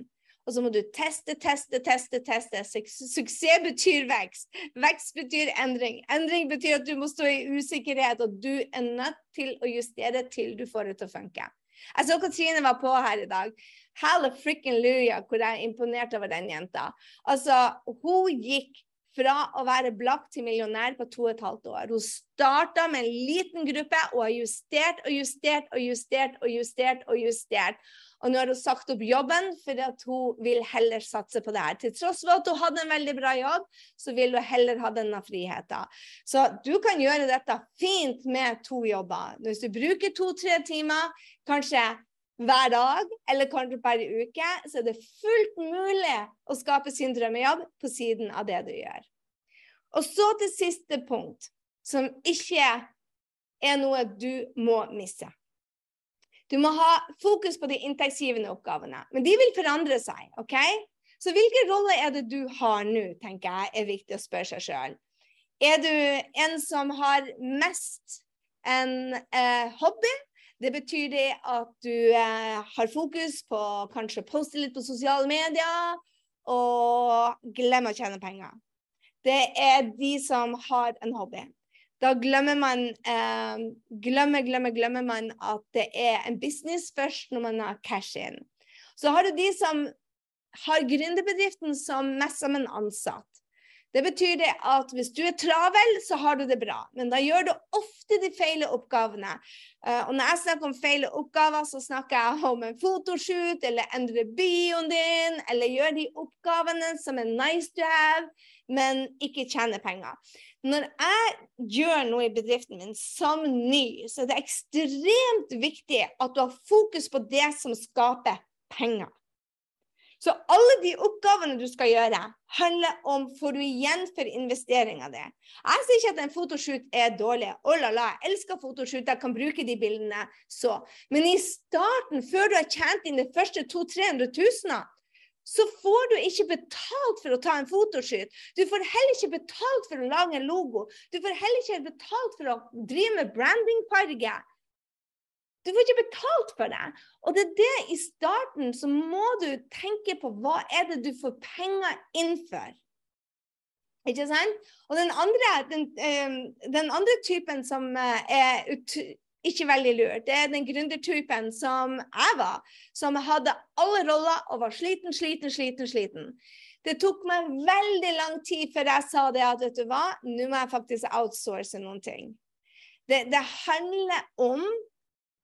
Og så må du teste, teste, teste. teste. Suksess betyr vekst. Vekst betyr endring. Endring betyr at du må stå i usikkerhet, og du er nødt til å justere til du får det til å funke. Jeg så Katrine var på her i dag. Halla frikken luja, hvor jeg er imponert over den jenta. Altså, hun gikk fra å være blakk til millionær på to og et halvt år. Hun starta med en liten gruppe og har justert og justert og justert og justert. Og justert. Og nå har hun sagt opp jobben fordi at hun vil heller satse på det her. Til tross for at hun hadde en veldig bra jobb, så vil hun heller ha denne friheten. Så du kan gjøre dette fint med to jobber. Hvis du bruker to-tre timer, kanskje hver dag eller kanskje per uke, så er det fullt mulig å skape sin drømmejobb på siden av det du gjør. Og så til siste punkt, som ikke er noe du må misse. Du må ha fokus på de inntektsgivende oppgavene, men de vil forandre seg. ok? Så hvilken rolle er det du har nå, tenker jeg er viktig å spørre seg sjøl. Er du en som har mest en eh, hobby, det betyr det at du eh, har fokus på kanskje poste litt på sosiale medier, og glemme å tjene penger. det er de som har en hobby. Da glemmer man eh, glemmer, glemmer, glemmer man at det er en business først når man har cash in. Så har du de som har gründerbedriften som mest som en ansatt. Det betyr det at hvis du er travel, så har du det bra. Men da gjør du ofte de feile oppgavene. Uh, og når jeg snakker om feile oppgaver, så snakker jeg om en fotoshoot, eller endre bioen din, eller gjøre de oppgavene som er nice to have, men ikke tjene penger. Når jeg gjør noe i bedriften min som ny, så er det ekstremt viktig at du har fokus på det som skaper penger. Så alle de oppgavene du skal gjøre, handler om får du igjen for investeringa di. Jeg sier ikke at en fotoshoot er dårlig. Oh la la, jeg elsker fotoshoot, jeg kan bruke de bildene så. Men i starten, før du har tjent inn de første 200 000-300 000, så får du ikke betalt for å ta en fotoshoot. Du får heller ikke betalt for å lage en logo. Du får heller ikke betalt for å drive med brandingfarge. Du får ikke betalt for det. Og det er det i starten så må du tenke på hva er det du får penger inn for. Ikke sant? Og den andre, den, um, den andre typen som er er ikke veldig lurt, det er den gründertypen som jeg var. Som hadde alle roller og var sliten, sliten, sliten, sliten. Det tok meg veldig lang tid før jeg sa det at vet du hva, nå må jeg faktisk outsource noen ting. Det, det handler om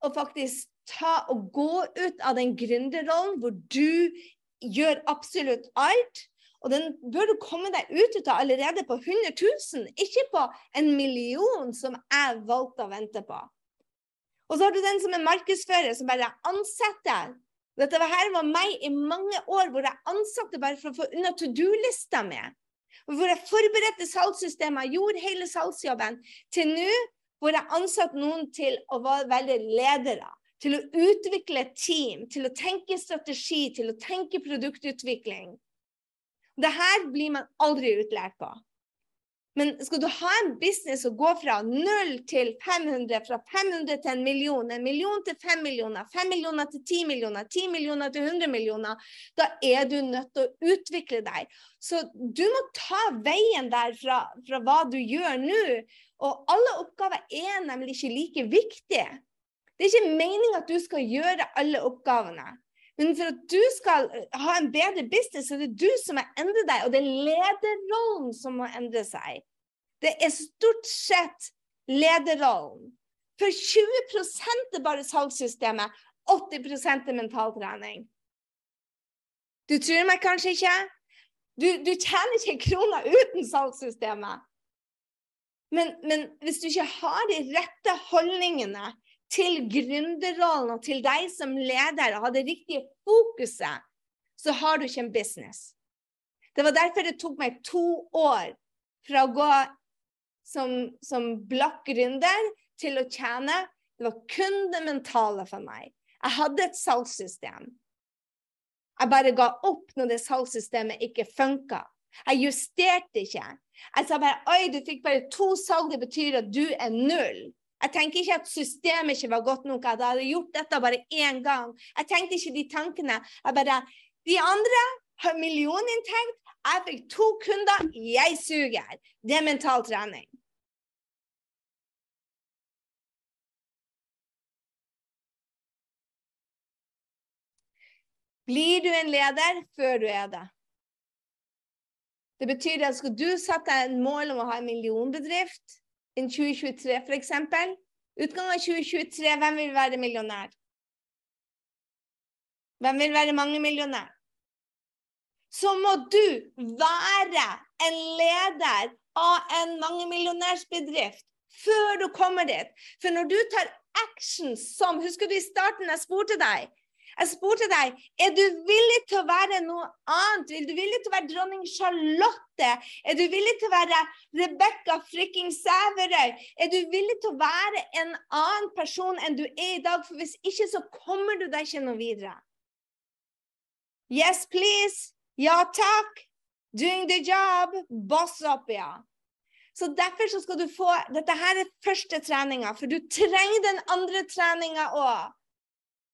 å faktisk ta og gå ut av den gründerrollen hvor du gjør absolutt alt. Og den bør du komme deg ut av allerede på 100 000, ikke på en million som jeg valgte å vente på. Og så har du den som er markedsfører, som bare ansetter. Dette her var meg i mange år hvor jeg ansatte bare for å få unna to do-lista mi. Hvor jeg forberedte salgssystemet, gjorde hele salgsjobben. Til nå hvor jeg ansatte noen til å være ledere. Til å utvikle et team, til å tenke strategi, til å tenke produktutvikling. Det her blir man aldri utlært på. Men skal du ha en business og gå fra 0 til 500, fra 500 til en million, en million til 5 millioner, 5 millioner til 10 millioner, 10 millioner til 100 millioner, da er du nødt til å utvikle deg. Så du må ta veien der fra, fra hva du gjør nå, og alle oppgaver er nemlig ikke like viktige. Det er ikke meningen at du skal gjøre alle oppgavene. Men for at du skal ha en bedre business, så er det du som må endre deg, og det er lederrollen som må endre seg. Det er stort sett lederrollen. For 20% er bare salgssystemet, 80% er mentaltrening. Du tror meg kanskje ikke? Du, du tjener ikke kroner uten salgssystemet. Men, men, hvis du ikke har de rette holdningene til gründerrollen og til deg som leder, og har det riktige fokuset, så har du ikke en business. Det var derfor det tok meg to år fra å gå som, som blakk gründer til å tjene. Det var kun det mentale for meg. Jeg hadde et salgssystem. Jeg bare ga opp når det salgssystemet ikke funka. Jeg justerte ikke. Jeg sa bare oi, du fikk bare to salg, det betyr at du er null. Jeg tenker ikke at systemet ikke var godt nok, at jeg hadde gjort dette bare én gang. Jeg tenkte ikke de tankene. Jeg bare De andre har millioninntekt. Jeg fikk to kunder. Jeg suger. Det er mental trening. Blir du en leder før du er det? Det betyr at skal du sette deg en mål om å ha en millionbedrift innen 2023 f.eks. Utgangen av 2023, hvem vil være millionær? Hvem vil være mangemillionær? Så må du være en leder av en mangemillionærsbedrift før du kommer dit. For når du tar action som Husker du i starten jeg spurte deg jeg spurte deg er du villig til å være noe annet. Er du villig til å være dronning Charlotte? Er du villig til å være Rebekka frikking Sæverøy? Er du villig til å være en annen person enn du er i dag? For hvis ikke, så kommer du deg ikke noe videre. Yes, please. Ja takk. Doing the job. Boss up, ja. Så Derfor så skal du få Dette her er første treninga, for du trenger den andre treninga òg.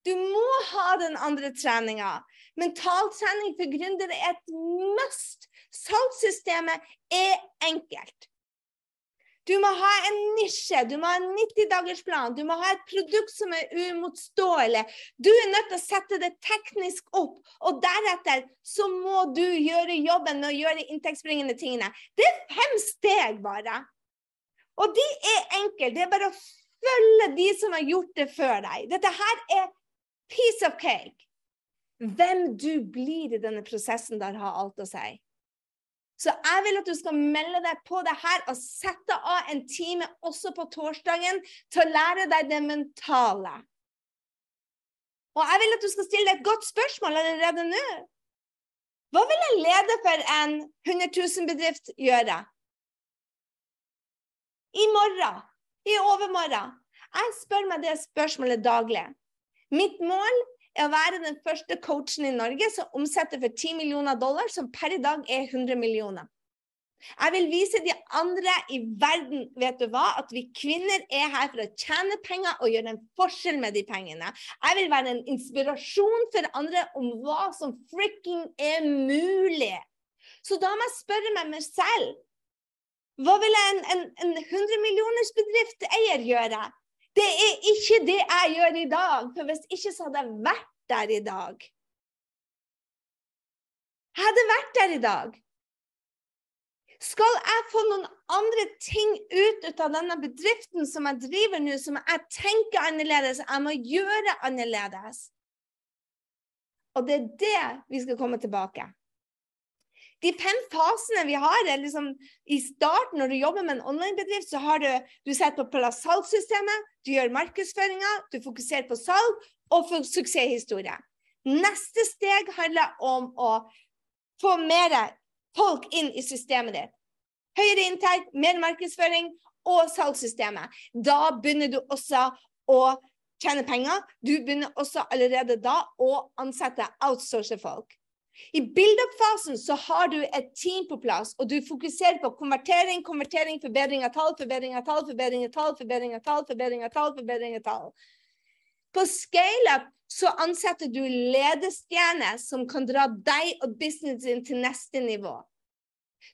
Du må ha den andre treninga. Mentaltrening for gründere er et must. Salgssystemet er enkelt. Du må ha en nisje, du må ha en 90-dagersplan, du må ha et produkt som er uimotståelig. Du er nødt til å sette det teknisk opp, og deretter så må du gjøre jobben med å gjøre inntektsbringende tingene. Det er fem steg bare. Og de er enkle. Det er bare å følge de som har gjort det før deg. Dette her er piece of cake. Hvem du blir i denne prosessen der har alt å si. Så jeg vil at du skal melde deg på det her og sette av en time også på torsdagen til å lære deg det mentale. Og jeg vil at du skal stille deg et godt spørsmål allerede nå. Hva vil en leder for en 100 000-bedrift gjøre? I morgen? I overmorgen? Jeg spør meg det spørsmålet daglig. Mitt mål er å være den første coachen i Norge som omsetter for 10 millioner dollar, som per i dag er 100 millioner. Jeg vil vise de andre i verden vet du hva, at vi kvinner er her for å tjene penger og gjøre en forskjell med de pengene. Jeg vil være en inspirasjon for andre om hva som fricking er mulig. Så da må jeg spørre meg meg selv hva vil en, en, en 100 millioners bedrift-eier gjøre? Det er ikke det jeg gjør i dag, for hvis ikke så hadde jeg vært der i dag. Jeg hadde vært der i dag. Skal jeg få noen andre ting ut, ut av denne bedriften som jeg driver nå, som jeg tenker annerledes, jeg må gjøre annerledes? Og det er det vi skal komme tilbake de fem fasene vi har, er liksom i starten når du jobber med en online-bedrift, så har du du setter på plass salgssystemet, du gjør markedsføringa, du fokuserer på salg og får suksesshistorie. Neste steg handler om å få mer folk inn i systemet ditt. Høyere inntekt, mer markedsføring og salgssystemet. Da begynner du også å tjene penger. Du begynner også allerede da å ansette outsource folk. I build-up-fasen så har du et team på plass, og du fokuserer på konvertering, konvertering, forbedring av tall, forbedring av tall, forbedring av tall, forbedring av tall, forbedring av tall, forbedring av tall. På scale-up så ansetter du ledestjerner som kan dra deg og businessen til neste nivå.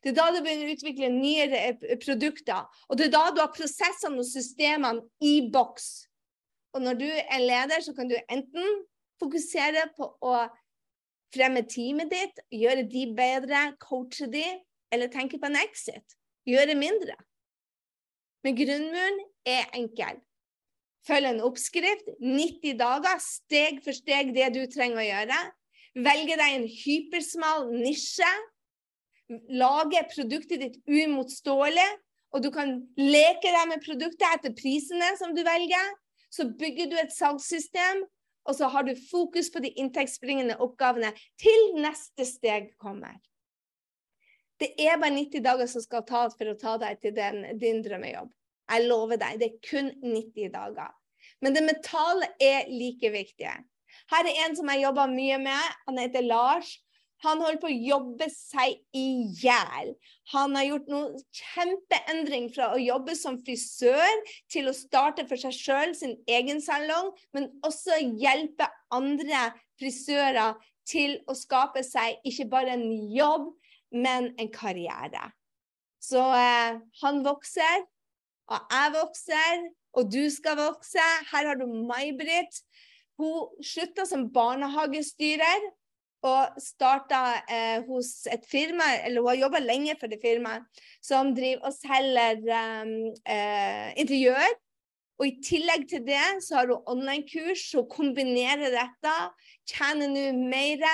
Det er da du begynner å utvikle nye produkter. Og det er da du har prosessene og systemene i boks. Og når du er leder, så kan du enten fokusere på å fremme teamet ditt, gjøre de bedre, coache de, eller tenke på en exit. Gjøre mindre. Men grunnmuren er enkel. Følg en oppskrift, 90 dager, steg for steg det du trenger å gjøre. Velge deg en hypersmal nisje. Lage produktet ditt uimotståelig, og du kan leke deg med produktet etter prisene som du velger. Så bygger du et salgssystem og så har du fokus på de inntektsbringende oppgavene til neste steg kommer. Det er bare 90 dager som skal tas for å ta deg til den, din drømmejobb. Jeg lover deg, det er kun 90 dager. Men det mentale er like viktig. Her er en som jeg jobber mye med. Han heter Lars. Han holder på å jobbe seg i hjel. Han har gjort noen kjempeendring fra å jobbe som frisør til å starte for seg sjøl sin egen salong, men også hjelpe andre frisører til å skape seg ikke bare en jobb, men en karriere. Så eh, han vokser, og jeg vokser, og du skal vokse. Her har du May-Britt. Hun slutta som barnehagestyrer og starta eh, hos et firma, eller hun har jobba lenge for det firmaet, som driver og selger um, eh, interiør. Og i tillegg til det så har hun online-kurs, hun kombinerer dette, tjener nå mer.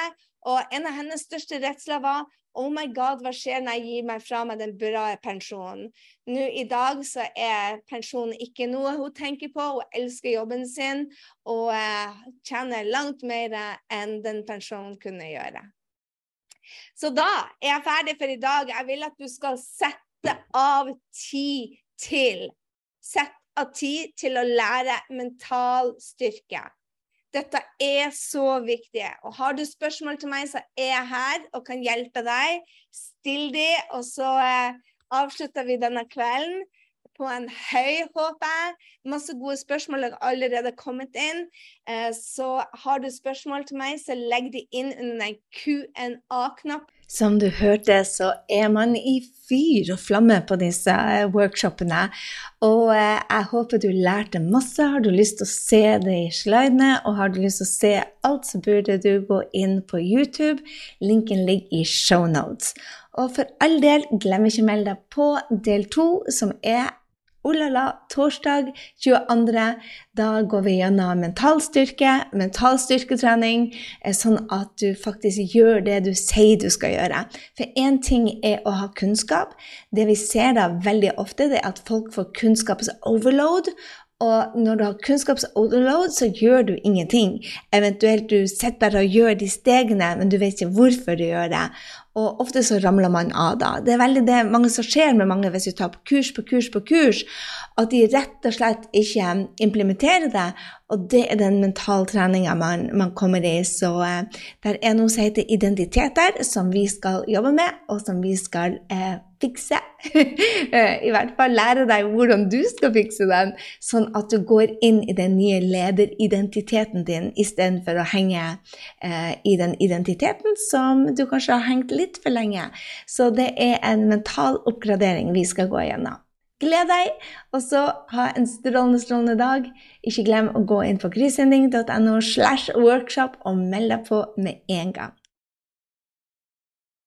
Og en av hennes største redsler var Oh my God, hva skjer når jeg gir meg fra meg den bra pensjonen? Nå I dag så er pensjonen ikke noe hun tenker på. Hun elsker jobben sin og eh, tjener langt mer enn den pensjonen kunne gjøre. Så da er jeg ferdig for i dag. Jeg vil at du skal sette av tid til Sett av tid til å lære mental styrke. Dette er så viktig. Og har du spørsmål til meg, så er jeg her og kan hjelpe deg. Still de, og så eh, avslutter vi denne kvelden på en høy, håper jeg. Masse gode spørsmål har allerede kommet inn. Eh, så har du spørsmål til meg, så legg de inn under den Q&A-knapp Som du hørte, så er man i fyr og flamme på disse eh, workshopene. Og eh, jeg håper du lærte masse. Har du lyst til å se det i slidene, og har du lyst til å se alt, så burde du gå inn på YouTube. Linken ligger i shownotes. Og for all del, glem ikke å melde deg på del to, som er oh la la, torsdag 22. Da går vi gjennom mental styrke, mental styrketrening, eh, sånn at du faktisk gjør det du sier du skal gjøre. For én ting er å ha kunnskap. Det vi ser da veldig ofte, det er at folk får kunnskapsoverload. Og når du har kunnskapsoverload, så gjør du ingenting. Eventuelt du sitter bare og gjør de stegene, men du vet ikke hvorfor du gjør det. Og ofte så ramler man av da. Det er veldig det mange som skjer med mange hvis du tar på kurs på kurs på kurs, at de rett og slett ikke implementerer det. Og det er den mentaltreninga man, man kommer i. Så eh, det er noe som heter identiteter, som vi skal jobbe med, og som vi skal eh, fikse. Eh, I hvert fall lære deg hvordan du skal fikse den, sånn at du går inn i den nye lederidentiteten din istedenfor å henge eh, i den identiteten som du kanskje har hengt litt for lenge. Så det er en mental oppgradering vi skal gå igjennom. Gled deg, og så ha en strålende, strålende dag. Ikke glem å gå inn på krisending.no slash workshop og meld deg på med en gang.